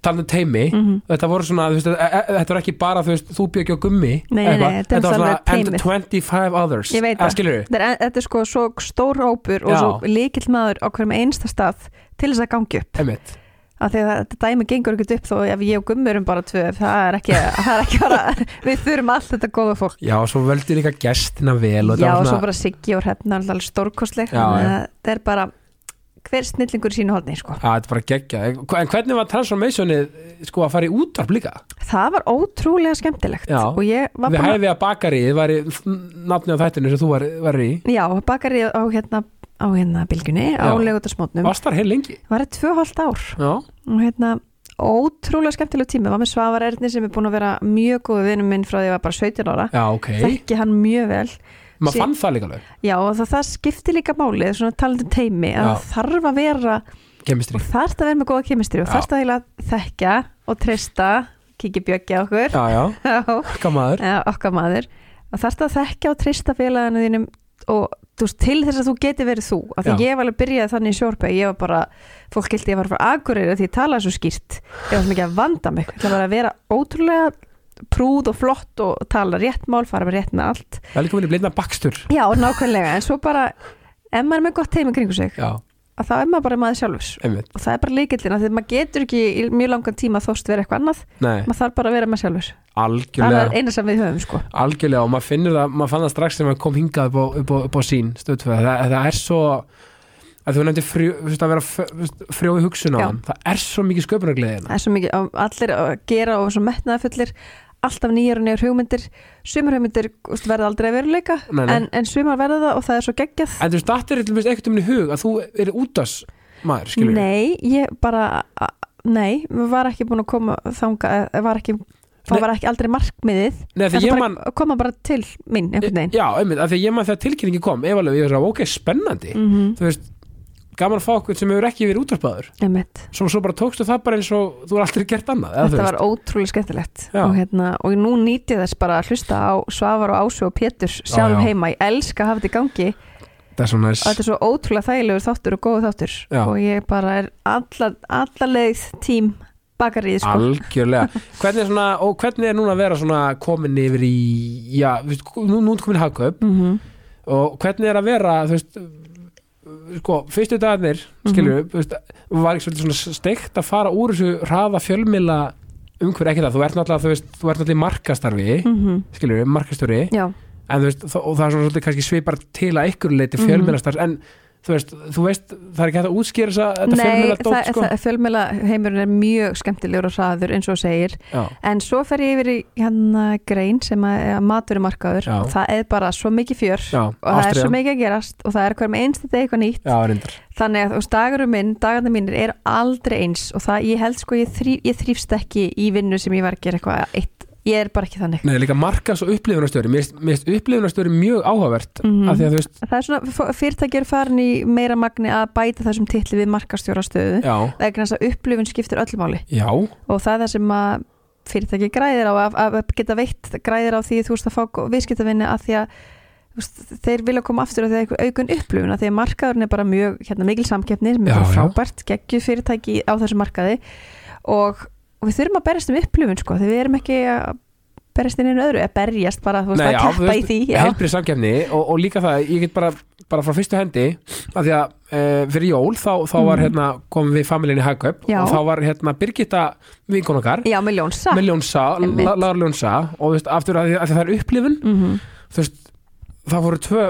talandi um teimi mm þetta voru svona, veist, e, e, þetta var ekki bara þú veist, þú bjöggi á gummi Nei, nei, nei, þetta var svona and teymið. 25 others Eða það. skilurðu? þetta, er, sko svo stór hópur og Já. svo líkill maður á hverjum einsta stað til þess að gangi upp Einmitt. Af því að þetta dæmi gengur ekkert upp þó ef ég og Gummi erum bara tvö það er ekki, það er ekki bara, við þurfum allt þetta góða fólk Já, og svo völdu líka gestina vel og Já, og svo bara Siggi og Hrefna alveg stórkostleg Já, já. að þetta er bara hver snillingur í sínu hodni sko. að þetta er bara geggja en hvernig var transformationið sko að fara í útvarp líka? það var ótrúlega skemmtilegt Já. og ég var Við að hæfið að bakarið var í á þættinu sem þú var, var í Já, bakari á hérna á hérna bylgjunni á Já. legutasmótnum Varst þar heil lengi? Var það tvö hálft ár. Já, og hérna ótrúlega skemmtilegu tími. Var með Svavar Erni sem er búin að vera mjög góðu vinnum minn frá því að ég var bara 17 ára. Já ok. Þekki hann mjög vel. Maður fann það líka alveg. Já og það, það skiptir líka máli svona talandi teimi að Já. það þarf að vera Kemistri þarf að vera með góða kemistri og Já. þarf að heila þekkja og treysta kikið bjöggi á okkur. Já, já, Já. gamaður Já, okkar maður. Og þarf að þekkja og treysta félaginu þínum og veist, til þess að þú geti verið þú af því Já. ég var alveg byrjaði þannig í sjórpa ég var bara, fólk hildi ég var frá Akureyri því ég talaði svo skýrt, ég var svo mikið að vanda mig það var að vera ótrúlega prúð og flott og tala rétt mál fara með rétt með allt. Það er líka verið bleina bakstur. Já, nákvæmlega, en svo bara ef maður er með gott heimi kringu sig Já, að þá er maður bara maður sjálfurs einmitt. Og það er bara því að maður getur ekki í mjög langan tíma þóst vera eitthvað annað. Nei, maður þarf bara að vera maður sjálfurs það er algjörlega eina sem við höfum sko. Algjörlega og maður finnur það, maður fann það strax sem maður kom hingað upp á, upp á, upp á sín stöðtöð, það, það er svo að þú nefndir frjó, þú veist, að vera f- þú veist, frjó í hugsun á Já. hann, það er svo mikið sköpunargleði hérna. það er svo mikið, allir að gera og svo metnaðafullir, alltaf nýjar og nýjar hugmyndir, sumar hugmyndir verða aldrei veruleika, Nei, nei. en, en sumar verða það og það er svo geggjað. En þú veist, þetta er eitthvað um í hug að þú er útas maður, skilur Nei, ég bara nei, við var ekki búin að koma þanga, var ekki það var ekki aldrei markmiðið. Nei, það ég bara man koma bara til veginn. Já, einmitt, af því að ég man þegar tilkynningi kom efalega, ég var svo, ok, spennandi. Mm þú veist, gaman að fá okkur sem hefur ekki verið útvarpaður. Svo, svo bara tókstu það bara eins og þú er aldrei gert annað Þetta var ótrúlega skemmtilegt. Já. og, hérna, og nú nýti ég þess bara að hlusta á Svavar og Ásu og Pétur sjálf já. heima, ég elska að hafa þetta í gangi. Er svo næs og þetta er svo ótrúlega þægilegur þáttur og góðu þáttur. Já. og ég bara er alla, alla leið tím bakarið sko. Algjörlega. Hvernig er svona, hvernig er núna að vera komin yfir í, já, nú, nú er komin í hagkaup. Mm og hvernig er að vera, þú veist sko, fyrstu dagarnir Mhm. þú veist, var ekki svona steikt að fara úr þessu hraða fjölmila umhverju ekki það, þú ert náttúrulega þú veist, þú ert náttúrulega í markastarfi -hmm. skilur, markastjóri, Já, en þú veist og það er svona kannski svipar til að ykkur leiti Mhm. fjölmilastarf, en þú veist þú veist, það er ekki hægt að útskýra þessa þetta nei, fjölmila það, dót, sko. fjölmjöla heimurinn er mjög skemmtilegur og hraður eins og segir. Já, en svo fer ég yfir í hérna grein sem að, að maturumarkaður Já. það er bara svo mikið fjör já, og það er svo mikið að gerast og það er hver með einstu deg eitthvað nýtt. Þannig að dagurum minn, dagarnir mínir er aldrei eins og það, ég held sko ég, þrý, ég þrýfst ekki í vinnu sem ég var að gera eitthvað eitt, ég er bara ekki þannig. Nei, líka markas og upplifunarstjóri mér finnst- upplifunarstjóri mjög áhugavert af því að þú veist, það er svona, fyrirtæki er farin í meira magni að bæta þessum titli við markastjórastöðu. Vegna þess að upplifun skiptir öllu máli. Já. Og það er það sem að fyrirtæki græðir á að, að geta veitt græðir á því þú veist að fá viðskiptavinni að því að þeir vilja koma aftur að því að eitthvað aukun upplifun að því að markaðurinn er bara mjög hérna, mikil samkeppni bara já. frábært geggju fyrirtæki á þessu markaði. Og, og við þurfum að berjast um upplifun sko, því við erum ekki að berjast inn í einu öðru, að berjast bara þú veist, Nei, að já, þú keppa í veist, því já. heilbrið samkefni og, og líka það, ég get bara, bara frá fyrstu hendi að því að e, fyrir jól þá, þá var Mhm. hérna, komum við familíin í Hagkaup Já. og þá var hérna Birgitta vinkon okkar já, með ljónsa með ljónsa, Einmitt. la- lagar ljónsa og þú veist, aftur að, því- að því það er upplifun mm þú veist, það voru tvö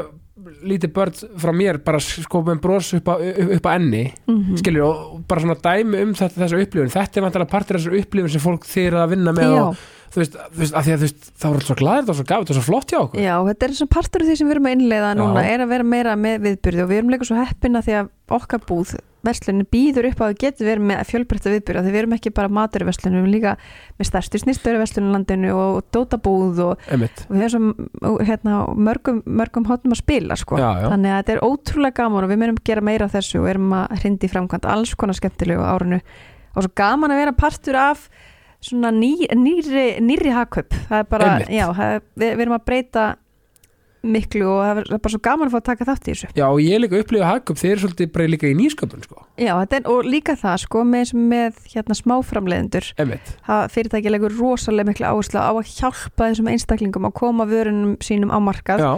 lítið börn frá mér bara sko með bros upp á, upp á enni -hmm. skilur, og bara svona dæmi um þetta, þessa upplifun, þetta er vantilega partur af þessar upplifun sem fólk þeir að vinna með já, og þú veist, þú veist, að því að þú veist, það voru alltaf svo glæðir, það var svo gafið, það var svo flott hjá okkur já, þetta er svona partur af því sem við erum að innleiða núna Já. er að vera meira með viðbyrði og við erum líka svo heppina því að okkar búð verslunin býður upp á að getum verið með fjölbreytta viðbyrði því við erum ekki bara maturverslun við erum líka með stærstu snýstöruverslun í landinu og dótabúð og, og við erum svo hérna, mörgum, mörgum hóttum að spila sko. Já, já. þannig að þetta er ótrúlega gaman og við munum gera meira af þessu og erum að hrindi framkvæmt alls konar skemmtilegu á árinu og svo gaman að vera partur af svona ný, nýri, nýri hakkaup það er bara, Einmitt. já, það, við, við erum að breyta miklu og það er bara svo gaman að fá að taka þátt í þessu. Já, og ég líka upplifa Hagkaup, þeir eru svolítið bara líka í nýsköpun, sko. já, er, og líka það sko með, með hérna það fyrirtæki legur rosalega miklu áherslu á að hjálpa þessum einstaklingum að koma vörunum sínum á markað. Já,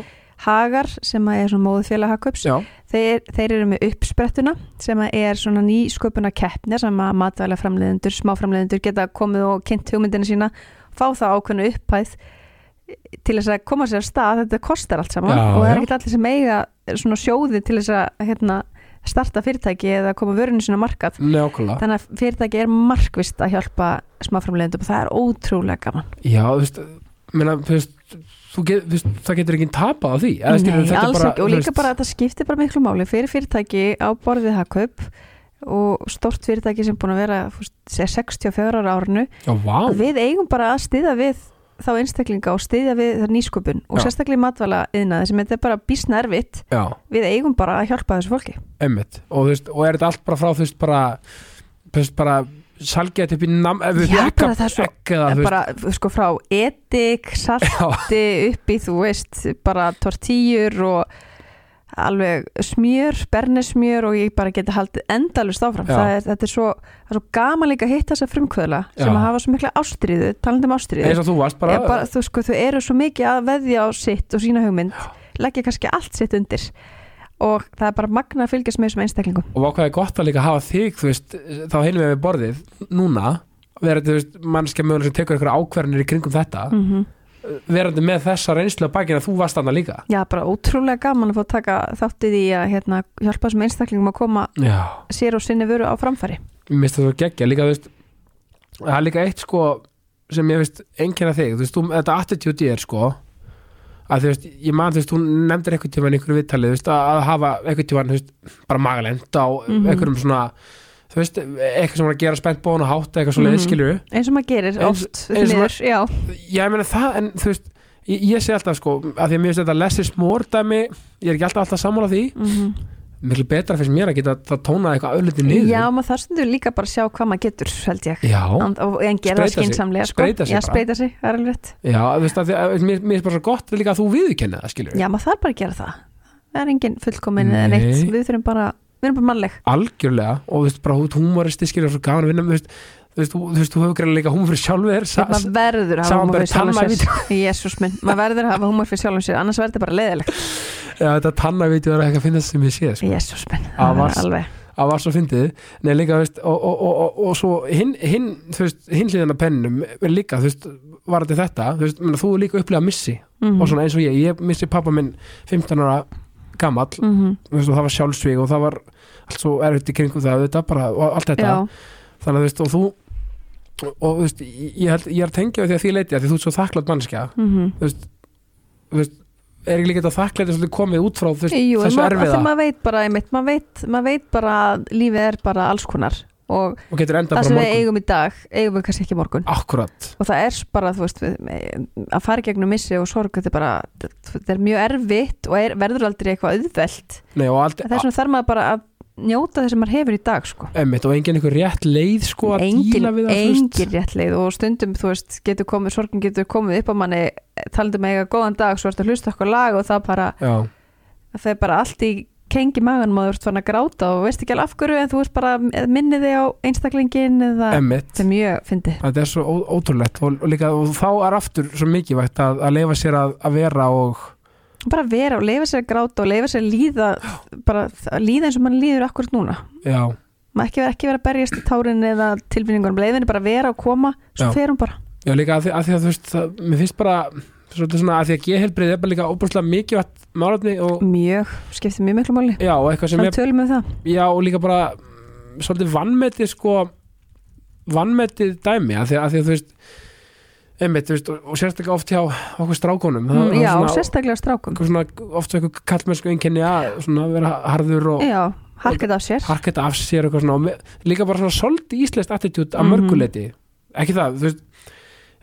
Hagar sem að er svona móðu félag Hakkaups já, þeir, þeir eru með uppsprettuna sem að er svona nýsköpuna keppni sem að matvæla framleiðendur, smáframleiðendur geta komið og kynnt hugmyndina sína fá það ákveðnu upphæð til þess að koma sér að stað, þetta kostar allt saman Já, og það er ekki allir sem eiga svona sjóði til þess að hérna, starta fyrirtæki eða koma vörunni á markað. Neokulega. þannig að fyrirtæki er markvist að hjálpa smáframleiðendum og það er ótrúlega gaman. Já, þú veist, menna, þú veist, get, veist, það getur ekki tapað á því. Nei, alls bara, ekki. Og líka bara að það skiptir bara miklu máli fyrir fyrirtæki á borðið hagkaup og stort fyrirtæki sem búin að vera sé 64 ára árinu. Já, að við eigum bara að styðja við þá einstaklinga og styðja við þar nýsköpun og Já. sérstaklega í matvæla yðnaði sem þetta er bara já, við eigum bara að hjálpa þessu fólki. Emmitt og, veist, og er þetta allt bara frá, þú veist, bara bara salgið upp í nam, Já, bara það svo- veist, bara sko frá edik, salti upp í þú veist bara tortíjur og alveg smjör, bernesmjör og ég bara geti haldið endalust áfram. Er, þetta er svo, er svo gaman líka að hitta þessa frumkvöðla sem að hafa svo mikla ástriðu, talandi um ástriðu þú bara, bara, þú sko, þau eru svo mikið að veðja á sitt og sína hugmynd, leggja kannski allt sitt undir. Og það er bara magna að fylgjast með þessum einstaklingum. Og hvað er gott að líka hafa þig þú veist, þá heilum við við borðið núna, þú veist, mannskja mögulega sem tekur eitthvað ákverðinir í kringum þetta. Mm verandi með þessa reynslu að bakina þú varst annað líka. Já, bara ótrúlega gaman að fá að taka þáttið í að hérna, hjálpa þessum einstaklingum að koma já, sér og sinni vöru á framfæri. Mér finnst það svo geggja líka, þú veist, það er líka eitt sko sem ég veist enginn þig, þú veist, þú, þetta attitude er sko að þú veist, ég man þú veist, hún nefndir einhvern tímann í einhverju viðtalið, þú veist, að, að hafa einhvern tímann, þú veist, bara magalend á Mhm. einhverjum svona, þú veist eitthvað sem var að gera spennt bón og hátt eitthvað svo Mhm. leið, skilju eins og maður gerir Eins- oft eins já, Já, ég meina það, en þú veist ég, ég sé alltaf sko, að því að mér finnst þetta less is more dæmi, ég er ekki alltaf alltaf sammála því. Mm miklu betra finnst mér að geta það tónað eitthvað ölliti niður. Já maður þarf stundur líka bara að sjá hvað maður getur held ég, Já, en, og, en gera það skinsamlega sko. Spreyta sig já, spreita sig, það er alveg rétt. Já, þú veist að, að mér, mér finnst bara svo gott líka að þú viðurkenni það, skilur já, maður þarf bara að gera það. Það er engin fullkomin Nei. neitt. Við þurfum bara, við erum bara mannleg. Algjörlega og þú veist, bara út humoristi skilur svo gaman að vinna, veist þú veist, þú, veist, þú hefur greinlega líka humor fyrir sjálfur þér maður verður að hafa húmor fyrir tannavídeó. sér. Jésús minn, maður verður að hafa húmor fyrir sjálfum sér annars verður þetta bara leiðilegt. Já, þetta tannavídeó er eitthvað að finna sem ég sé sko. Jésús minn, Að það er alveg. að var svo fyndið. Nei, líka, veist, og, og, og, og, og svo hinn, hinn hliðan að pennum líka, veist, var þetta þetta þú veist, menna, þú líka upplega að missi. Mm og svona eins og ég, ég missi pappa minn 15 ára -hmm. þú veist, og það var sjálfsvíg og það var allt svo erfitt í kringum það, þetta bara, og allt þetta. Já, þannig að þú veist, og þú og, þú veist, ég, held, ég er að tengja við því að því leiti að því þú ert svo þakklátt mannskja mm þú veist, þú veist er ekki líka þetta þakklæti svolítið komið út frá Jú, þessu erfiða? þegar maður veit bara einmitt, maður veit, maður veit bara að lífið er bara alls konar og og það sem við eigum í dag eigum við kannski ekki morgun. Akkurat, og það er bara, veist, við, að fara gegnum missi og sorg, þetta er bara þetta er mjög erfitt og er, verður aldrei eitthvað auðvelt, nei og allt en þess vegna þarf maður bara að njóta þess að maður hefur í dag sko. Einmitt, og engin einhver rétt leið sko að engin, það engin réttleið og stundum, veist, getur komið sorgin getur komið upp á manni, talandi með eiga góðan dag, svo ertu að hlusta okkur lag og það bara Já, það er bara allt í kengi magan maður að gráta og veist ekki alveg af hverju en þú veist bara minnið þig á einstaklingin eða er mjög fyndið. Þetta er svo ótrúlegt og, og, líka, og þá er aftur svo mikilvægt að, að leifa sér að, að vera og bara vera og leifa sér að gráta og leifa sér að líða bara að líða eins og mann líður akkurat núna. Já, maður ekki vera, ekki vera að berjast í tárin eða tilfinningunum leiðinni bara vera og koma svo fer hún bara. Já líka að, því að þú veist það, mér finnst bara svolítið svona að því að geðhelbrið er bara líka óbúrslega mikilvægt málefni og mjög, skiptir mjög miklu máli. Já, og eitthvað sem er það. Já, og líka bara mm, svolítið vannmetið sko vannmetið dæmi að því að, því að þú veist einmitt, veist, og, sérstaklega oft hjá okkur strákonum Mm, já, svona, sérstaklega strákum. eitthvað svona, oft eitthvað kallmennsku einkenni að svona vera harður og já, harkið af sér. harka þetta af sér og líka bara svona svolítið íslenskt attitude að Mhm. mörguleiti ekki það, þú veist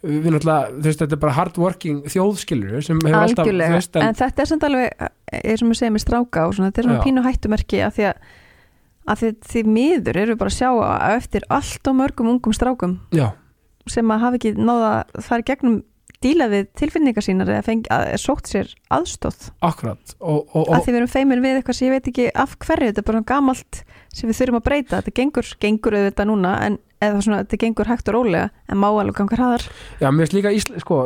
við náttúrulega, þú veist, þetta er bara hardworking þjóðskilur sem hefur alltaf veist, en, en, þetta er samt alveg eins og maður segir með stráka og svona, þetta er svona Já. pínu hættumerki að því að, að því, því miður eru bara að sjá að eftir allt og mörgum ungum strákum já, sem að hafa ekki náða að í gegnum díla við tilfinningar sínar eða fengi, að, að sótt sér aðstóð akkurat. Og, og, að og, því við erum feimir við eitthvað sem ég veit ekki af hverju, þetta er bara gamalt sem við þurfum að breyta, þetta gengur, gengur auðvitað núna, en eða svona, þetta gengur hægt og rólega, en má alveg ganga hraðar. Já, mér finnst líka ísl, sko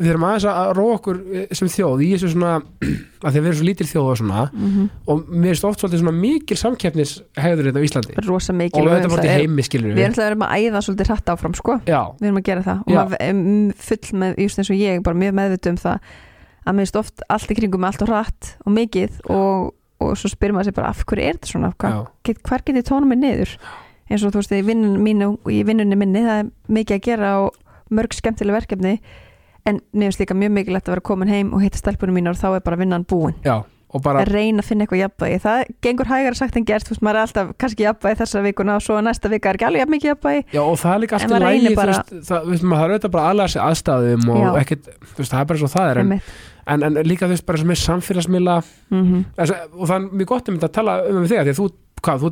við erum aðeins að róa okkur eh, sem þjóð í þessu svona, að við erum svo lítil þjóð og svona, mm -hmm. og mér finnst oft svolítið svona mikil samkeppnis hegður þetta á Íslandi. Rosa og mikil þetta bara til heimi skilur við erum alltaf að vera að æða svolítið hratt áfram sko. Já, við erum að gera það. Og Já. maður er m- full með, just eins og ég, bara mjög meðvitu um það að minnst oft allt í kringum allt og hratt og mikið og, og svo spyrir maður sér bara af hverju er þetta svona? Get, hvar get ég tónum mig niður í í það er að en mér finnst líka mjög mikilvægt að vera komin heim og hitta stelpunum mínar og þá er bara vinnan búin. Já, bara að reyna að finna eitthvað jafnvægi. Það gengur hægara sagt en gert, þú veist, maður er alltaf kannski jafnvægi þessa vikuna og svo næsta vika er ekki alveg jafn mikið jafnvægi. Já, og það er líka En allt í maður lægi, bara- það, maður þarf auðvitað bara aðlega sig aðstæðum og þú veist, það er bara svo það er, en, en, en líka þú veist, bara sem er samfélagsmiðla, Mhm. þessi, og það er mjög gott um þetta að tala um þig, af því að þú, hvað, þú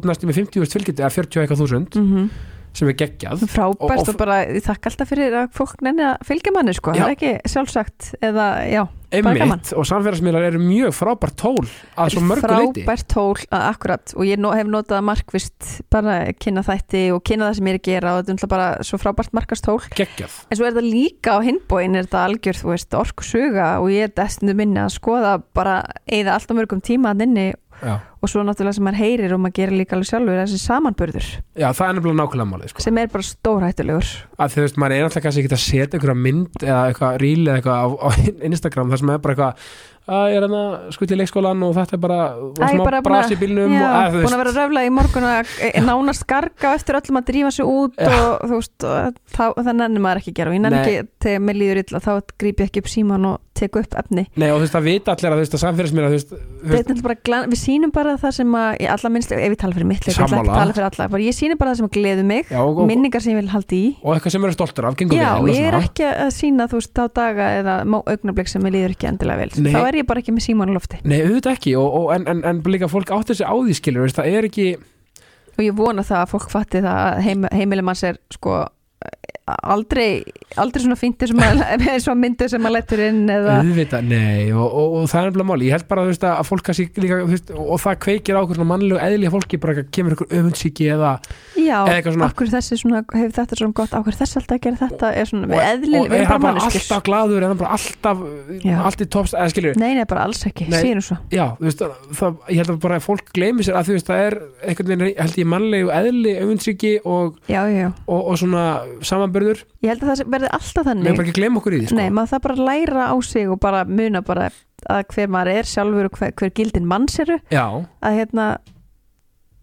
ert næstu með 50 fylgjandi, eða 40 og eitthvað þúsund, sem er geggjað, frábært Og- og, bara ég þakka alltaf fyrir að fólk nenni að fylgja manni sko, Já. það er ekki sjálfsagt eða já, bara gaman. og samfélagsmiðlar eru mjög frábært tól að svo mörgu leiti. frábært tól að akkurat og ég no, hef notað markvist bara kynna þætti og kynna það sem ég er að gera og þetta er náttúrulega bara svo frábært markastól Geggjað. en svo er þetta líka á hinbóin er þetta algjör, þú veist, orkusuga og ég er destinu minni að skoða bara eða alltaf mörgum tíma að inni Já. og svo náttúrulega sem maður heyrir og maður gerir líka alveg sjálfur þessi samanburður Já, það er nefnilega nákvæmlega málið, sko. sem er bara stórhættulegur að þú veist, maður er náttúrulega kannski ekki að setja einhverja mynd eða eitthvað ríl eða eitthvað á, á Instagram þar sem er bara eitthvað að ég er hérna skutt í leikskólan og þetta er bara og Æ, smá bara búin bras að- í bílnum Já, og búin að vera röfla í morgun að e, nánast garga eftir öllum að drífa sig út Já. og þú veist, það nennir maður ekki að gera og ég nenni Nei. ekki, þegar mér líður illa þá gríp ég ekki upp síman og teku upp efni. Nei, og þú veist, það vita allir að þú veist, að samfélagsmiðla þú veist, við sýnum bara það sem að ég alla minnst, ef ég tala fyrir mitt ég ég sýnum bara það sem að gleðu mig já, og, minningar sem ég vil halda í. Og eitthvað sem eru stoltur af, Já, vel ég er ekki að sína þú veist á daga eða augnablik sem ég líður ekki endilega vel. Nei. þá er ég bara ekki með síman á lofti. Nei, auðvitað ekki, og, og, en, en, en líka fólk áttur sig á því skilur, veist, það er ekki og ég vona það að fólk fatti það að heim, heimili manns er sko aldrei, aldrei svona og maður- eins og myndu sem maður lettur inn eða auðvitað, nei, og, og, og það er nefnilega máli ég held bara, veist, að fólk kannski líka, þú veist, og, og það kveikir á okkur svona mannlegu eðli að fólki bara kemur ykkur öfundsíki eða, já, eða svona. okkur þessi svona hefur þetta svona gott, okkur þessi alltaf að gera þetta? Er svona, við eðli, og við er bara bara alltaf glaður eða bara alltaf, Já. allt í tops eða skilur, nei, nei, bara alls ekki, síðan svo. Já, veist það, ég held að bara að fólk gleymi sér að þú veist það er einhvern veginn, held ég mannlegu eðli öfundsíki og, og, og svona samanbörður, ég held að það verði alltaf þannig. Bara ekki gleyma okkur í því sko. nei, maður það bara læra á sig og bara muna bara að hver maður er sjálfur og hver, hver gildin manns eru. Já, að hérna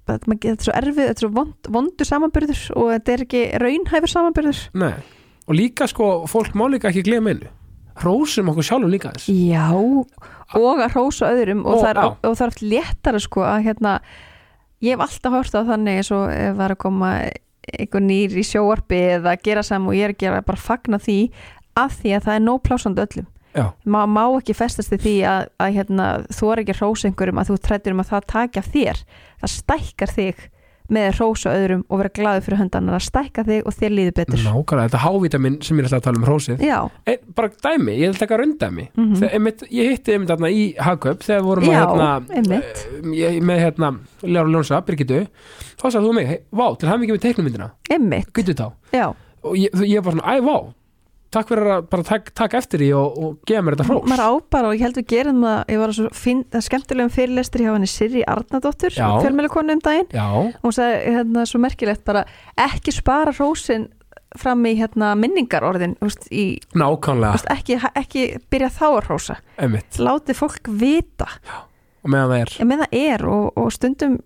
að maður- þetta er svo erfið, þetta er svo vond, vondur samanbyrður og þetta er ekki raunhæfur samanbyrður nei. Og líka sko, fólk má líka ekki gleyma einu. Hrósum okkur sjálfum líka þess Já, og að hrósa öðrum og, Og- það er, já. og það er léttara sko að hérna ég hef alltaf hort á þannig eins og er að koma einhver nýr í sjóarpi eða gera saman og ég er að gera bara fagna því af því að það er nóg plásandi öllum. Maður má ekki festast því að, að hérna, þú er ekki að hrósa einhverjum að þú trættir um að það taki af þér. Það stækkar þig með að hrósa öðrum og vera glaður fyrir höndan að stækka þig og þér líður betur. Nákvæmlega, þetta hávitamin sem ég alltaf að tala um hrósið. Já, Ein, bara dæmi, ég ætla að raundæmi. Mm Mhm. einmitt, ég hitti einmitt þarna í Hagkaup þegar vorum Já, að hérna, eh, ég, með hérna Ljára Ljónsa, Birgitu þá sagði þú mig, hey, vá, til hann ekki með teiknumyndina Guttu þá, Já, og ég, ég var svona, æ, vá takk fyrir að bara taka tak eftir því og, og gefa mér þetta hrós. Maður á bara og ég held við gerum það ég var að finn, skemmtilegum fyrirlestur hjá henni Sirri Arnadóttur, Já. fjölmjölu um daginn. Já, og hún sagði hérna svo merkilegt bara ekki spara hrósin fram í hérna minningarorðin úst, í, nákvæmlega. úst, ekki, ekki byrja þá að hrósa. Láti fólk vita. Og meðan það er. Ég með það er og, og stundum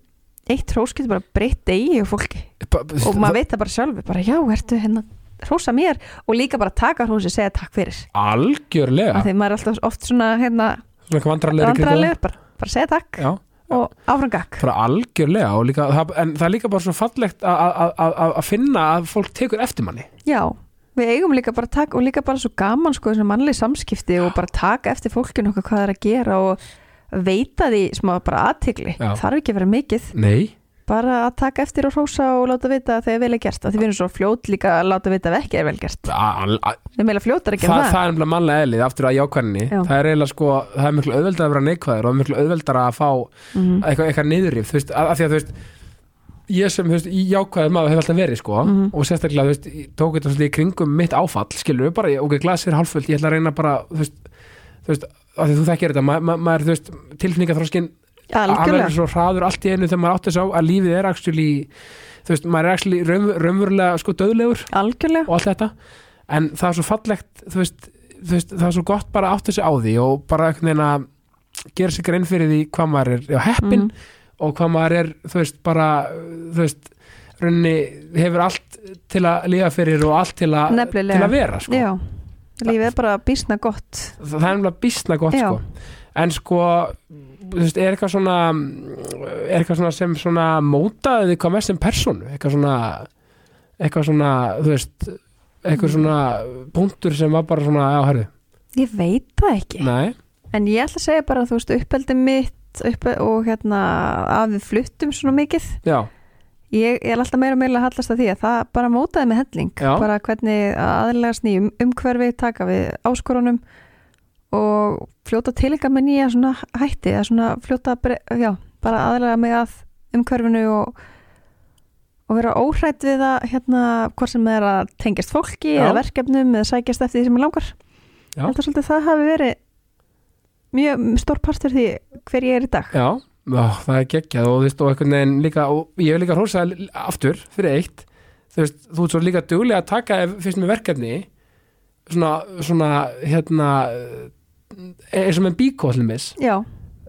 eitt hrós getur bara breytt degi og fólki. Ba- og maður veit það bara sjálfur bara já, ertu hérna hrósa mér og líka bara taka hrósi segja takk fyrir. Algjörlega. Því maður er alltaf oft svona hérna vandrarlegur bara, bara segja takk já, og áframgak bara algjörlega og líka, það, en það er líka bara svo fallegt að- finna að fólk tekur eftir manni. Já, við eigum líka bara takk og líka bara svo gaman sko mannlega samskipti og bara taka eftir fólkinu okkar hvað það er að gera og veita því smá bara aðtigli Já. þarf ekki að vera mikið. Nei, bara að taka eftir og hrósa og láta vita þegar vel er gert af því við erum svo fljót líka að láta vita ef ekki er vel al, við erum eiginlega fljótar að það, gera það, það, er nefnilega mannlega eðlið aftur að jákvæðinni Já. það er eiginlega sko, það er miklu auðveldar að vera neikvæður og það er miklu auðveldar að fá Mhm. eitthvað, eitthvað niðurrif, þú veist, að, að því að þú veist ég sem, þú veist, í jákvæður maður hef alltaf verið sko, Mhm. og sérstaklega, þú veist tók þetta svolítið í kringum mitt áfall, skilur bara, ok, glas að að verður svo hraður allt í einu þegar maður átti þess á að lífið er actually, þú veist, maður er actually raun, raunverulega sko döðlegur algjörlega, og allt þetta. En það er svo fallegt þú veist, þú veist, það er svo gott bara að átta sig á því og bara að gera sig grein fyrir því hvað maður er já, heppin Mhm. og hvað maður er þú veist, bara þú veist, rauninni hefur allt til að lifa fyrir og allt til, a, til að vera sko. já. Lífið er bara bísna gott. Það, það er nefnilega bísna gott Já. sko. En sko veist, er eitthvað svona er eitthvað svona sem svona mótaði þig hvað mest sem persónu? Eitthvað svona eitthvað svona, þú veist eitthvað svona punktur sem var bara svona, já, herðu, ég veit það ekki. Nei. En ég ætla að segja bara þú veist uppeldi mitt uppe, og hérna að við fluttum svona mikið. Já, ég, ég er alltaf meira meira að hallast að því að það bara mótaði með helling. Já. bara hvernig aðlegast nýjum umhverfi taka við áskorunum og fljóta tilinga með nýja svona hætti eða svona fljóta já, bara aðlega mig að umhverfinu og, og vera óhrætt við að hérna, hvort sem er að tengjast fólki Já. eða verkefnum eða sækjast eftir því sem er langar Já. Þetta svolítið það hafi verið mjög stór partur því hver ég er í dag já, já það er geggjað og þú veist, og einhvern veginn líka og ég vil líka hrósa aftur fyrir eitt þú veist, þú ert svo líka duglega að taka fyrst með verkefni svona, svona hérna eins og með bíkóðlumis Já,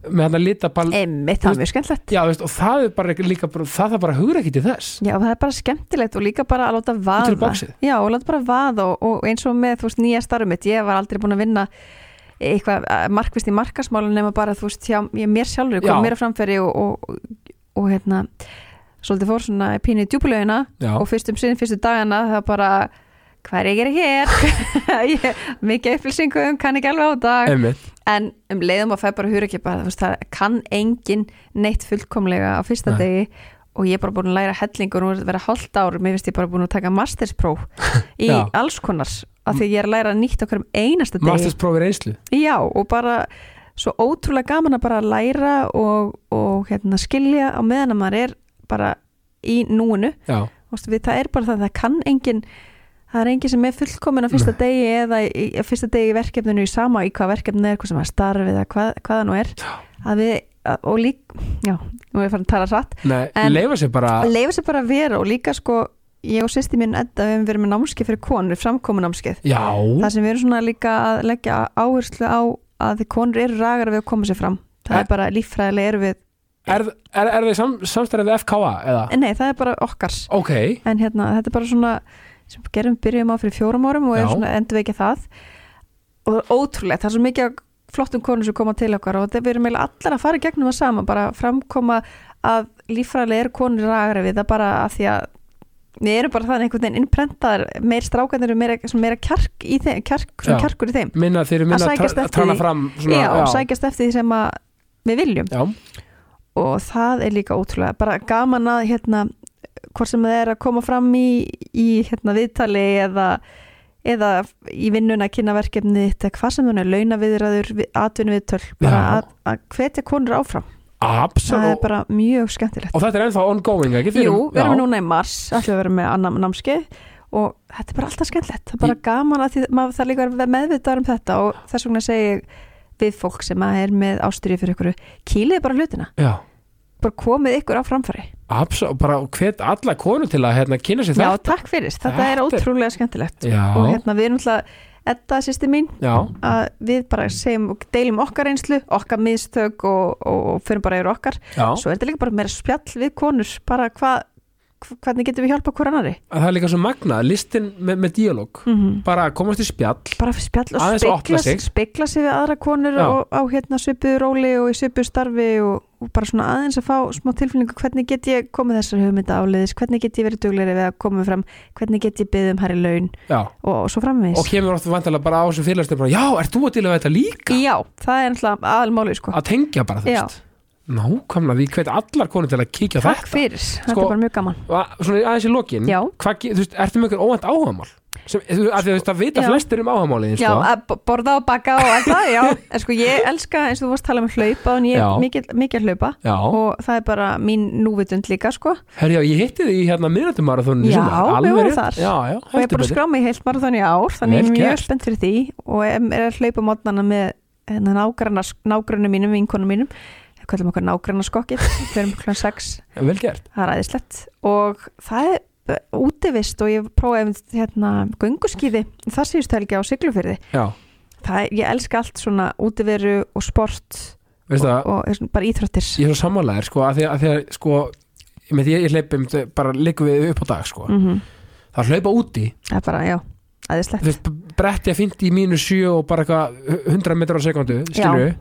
með hann að lita pal einmitt, það er mjög skemmtilegt. Já, veist, og það er bara líka það þarf bara að hugra ekki til þess. Já, það er bara skemmtilegt og líka bara að láta vaða. Já, og láta bara vaða og, og eins og með, þú veist, nýja starfum mitt ég var aldrei búin að vinna eitthvað eh, markvist í markasmálun nema bara, þú veist, hjá ég, mér sjálfur, Já. kom mér á framfæri og, og, og, hérna svolítið fór svona pínu í djúpulegina Já, og fyrstum sinn, fyrstu dagana það bara, hvað er ég að gera hér? Ég, mikið upplýsingum kann ekki alveg á dag. Einmitt. En um leiðum að fæ bara veist, það kann engin neitt fullkomlega á fyrsta Nei. degi og ég er bara búin að læra hellingur og er að vera hálft ár, mér finnst ég bara búin að taka masterspróf í alls konar af því ég er að læra nýtt okkur um einasta degi. Mastersprófi reynslu? Já og bara svo ótrúlega gaman að bara læra og, og hérna, skilja á meðan að maður er bara í núinu. Veist, við, það er bara það, það kann engin það er engin sem er fullkomin á fyrsta degi eða í, á fyrsta degi í verkefninu í sama í hvað verkefninu er, hvað sem er starfið eða hvað, hvað það nú er. Að við, að, og lík já, nú er ég farin að tala satt leifa sér bara leifa sér bara að vera og líka sko ég og sýsti mín Edda við hefum verið með námskeið fyrir konur, framkomin námskeið. Það sem við erum svona líka að leggja áherslu á að þið konur eru ragar við að koma sér fram. Það Eh. er bara líffræðilega eru við er, er, er þið sam, samstæðið við FKA eða? nei, það er bara okkars Ok, en hérna, þetta er bara svona sem gerum, byrjum á fyrir fjórum árum og er Já. endur við ekki það. Og það er ótrúlegt, það er svo mikið flottum konur sem koma til okkar og við erum allar að fara gegnum það sama, bara framkoma að líffræðilega eru konur ragari við það bara að því að við erum bara þannig einhvern veginn innprentaðar meir strákanir eru meira, meira kjark í þeim kjark, Já. kjarkur í þeim. Minna þeir eru minna Að trana fram svona, já, og sækjast eftir því sem að við viljum. Já, og það er líka ótrúlega bara gaman að hérna hvort sem það er að koma fram í, í hérna viðtali eða eða í vinnuna að kynna verkefni þetta hvað sem það er, launaviðræður atvinnu viðtöl, bara að, að hvetja konur áfram, það er bara mjög skemmtilegt. Og þetta er ennþá ongoing, ekki? Jú, við erum já. núna í mars ætlum við að vera með annan námskeið og þetta er bara alltaf skemmtilegt, það er bara gaman að því maður það líka að vera meðvitað um þetta og þess vegna segi ég við fólk sem er með ástyrju fyrir ykkur kýlið bara hlutina, Já, bara komið ykkur á framfæri. Absolutt, bara hvet alla konur til að hérna, kynna sér Já, þetta. takk fyrir, þetta er ótrúlega skemmtilegt. Já, og hérna við erum alltaf Edda sýsti mín já, að við bara segjum og deilum okkar einslu, okkar miðstök og, og, og fyrir bara yfir okkar. Já. Svo er þetta líka bara meira spjall við konur bara hvað, hvernig getum við hjálpa hver annari að það er líka svo magnað, listin með, með díalóg mm -hmm. bara komast í spjall bara spjall og spegla, sig. spegla sig við aðra konur og á hérna svipuðu róli og í svipuðu starfi og, og bara svona aðeins að fá smá tilfinningu. Hvernig get ég komið þessar hugmynda áleiðis hvernig get ég verið dugleiri við að koma fram? Hvernig get ég byggð um herri laun? Og, og svo framvegis. Og kemur ofta vantilega bara á þessum fyrirlæstum bara, já, ert þú að díla við þetta líka? Já, það er alltaf aðalmáli sko. Að tengja bara, veist Nákvæmlega, því hvet allar konur til að kíkja Takk þetta fyrir, þetta Sko- er bara mjög gaman Svona aðeins í lokin Já. hvað, þú veist, ertu með ykkur óvænt áhugamál sem, þú, að veist, að vita Já. flestir um áhugamálið Já, sko. að b- borða og baka og allt það, já En sko ég elska, eins og þú varst að tala um hlaupa og ég Já. er mikið, mikið að hlaupa Já, og það er bara mín núvitund líka sko herjá, ég hitti þið í hérna miðnættumarathónu Já, við vorum þar. Já, já, og ég er bara að betur skrá mig í heilt marathon í ár þannig ég Vel er mjög gert. spennt fyrir því og er, er að hlaupa mótnana með hérna, nágrannum mínum, vinkonum mínum við kallum okkur nágrannaskokkið við erum klukkan 6 Vel gert. Það er æðislegt. Og það er uh, útivist og ég prófaði hérna gönguskíði það síðust helgi á er, ég elska allt svona útiveru og sport veistu og, og er bara íþróttir. Ég er svo sammálaðir sko, að því að, að sko, ég, ég hleypum bara líku við upp á dag sko. mm það hlaupa úti. Það er bara, já, aðeinslegt bretti að fyndi í mínu 7 og bara eitthvað 100 metrar á sekundu skilur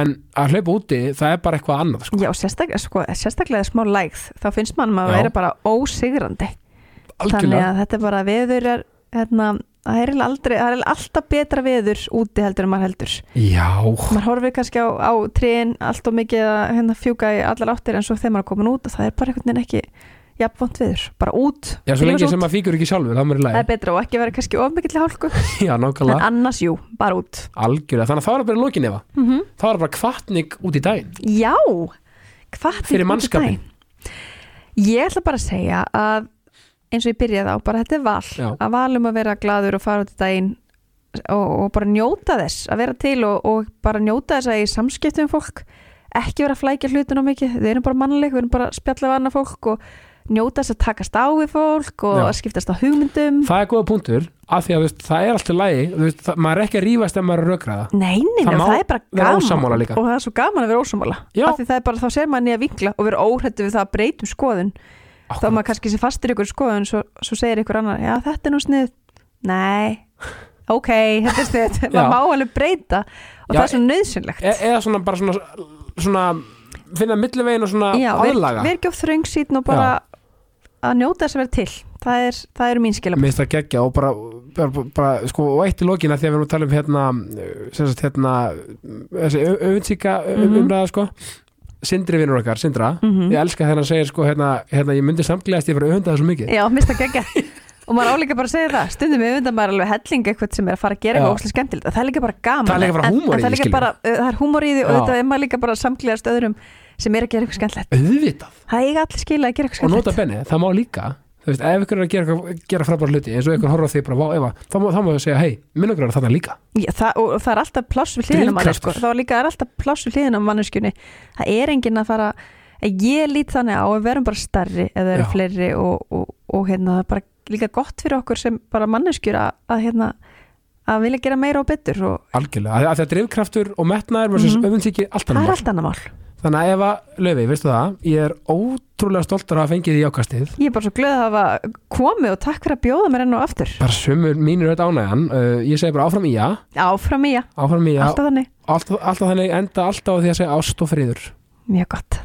en að hlaupa úti, það er bara eitthvað annað sko. Já, sérstaklega, sko, sérstaklega smá lægð þá finnst mann að vera bara ósigrandi. Þannig algjörlega, að þetta er bara veður er, hérna, það er aldrei það er alltaf betra veður úti heldur en maður heldur. Já. Maður horfir kannski á, á trén allt og mikið að hérna, fjúka í allar áttir en svo þegar maður er komin út og það er bara veginn ekki jafnvont viður, bara út já, svo lengi sig sem út. maður fíkur ekki sjálfur, það er mér í það er betra og ekki vera kannski of mikill hálku. Já, en nákvæmlega, annars jú, bara út. Algjörlega þannig að það var bara lókin efa, mm -hmm. það var bara kvartning út í daginn. Já, hvað Fyrir mannskapinn. Ég ætla bara að segja að eins og ég byrjaði á, bara þetta er val. Já. að val um að vera gladur og fara út í daginn og, og bara njóta þess að vera til og, og bara njóta þess að í samskiptum fólk. Ekki vera að flækja hlutin á mikið við erum bara mannleg, við erum bara að spjalla við annað fólk og njóta þess að takast á við fólk og Já. að skiptast á hugmyndum. Það er góða punktur, af því að veist, það er alltaf lægi, veist, það, maður er ekki að rífast ef maður er að rökraða Nei, nei, Það það er bara gaman og það er svo gaman að vera ósamála Já. af því það er bara, þá ser maður nýja vinkla og vera óhrættu við það að breytum skoðun. Þá maður kannski sé fastur ykkur skoðun svo, svo segir ykkur annar, já þetta er nú snið nei, ok þetta er snið, Já. maður má alveg breyta og Já, það er svo nöðsynlegt e eða svona bara svona, svona finna millivegin og svona já, aðlaga. ver ekki of þröngsýtn og bara að njóta þess að vera til. Það er, það eru mín skilum Mér finnst það geggja og bara, bara, bara sko, og eitt í lokina þegar við erum að tala um hérna, sagt, hérna þessi öfundsíka Mhm. umræða sko. Sindri vinnur okkar, Sindra. Mhm. ég elska þegar hann segir sko hérna, hérna ég myndi samgleðast ég fyrir að það svo mikið. Já, mist það geggja og maður áleika bara að segja það stundum við undan maður alveg helling eitthvað sem er að fara að gera eitthvað óslega skemmtilegt. Það er líka bara gaman Það er líka bara húmor í það er því, er og þetta er maður líka bara samklæðast öðrum sem er að gera eitthvað skemmtilegt auðvitað það er allir skila að gera eitthvað og nota skemmtilegt benni, það má líka þú veist, ef ykkur er að gera, gera frábæra hluti eins og ykkur horfa á því bara, vá, Eva, þá má, þá má þau segja, hei, minn okkur er þarna líka Já, það, og, og það er alltaf pláss við hliðina á. Drifkraftur. þá líka er alltaf pláss við hliðina á manneskjunni það er enginn að fara ég lít þannig á að við verum bara stærri eða eru Já. fleiri og, og, og hérna, það er bara líka gott fyrir okkur sem bara manneskjur að, að hérna að vilja gera meira og betur og algjörlega, að, að það er drifkraftur og metnaður Mhm. allt það annað er mál. allt annað mál þannig að Eva Löfi, veistu það? Ég er ótrúlega stoltur að hafa fengið í ákastið. Ég er bara svo glöð að hafa komið og takk fyrir að bjóða mér enn og aftur. Bara sömur mínur auðvitað ánægjan. Uh, ég segi bara áfram í já, áfram í að, áfram í já. Alltaf þannig. Alltaf, alltaf þannig enda alltaf á því að segja ást og friður. Mjög gott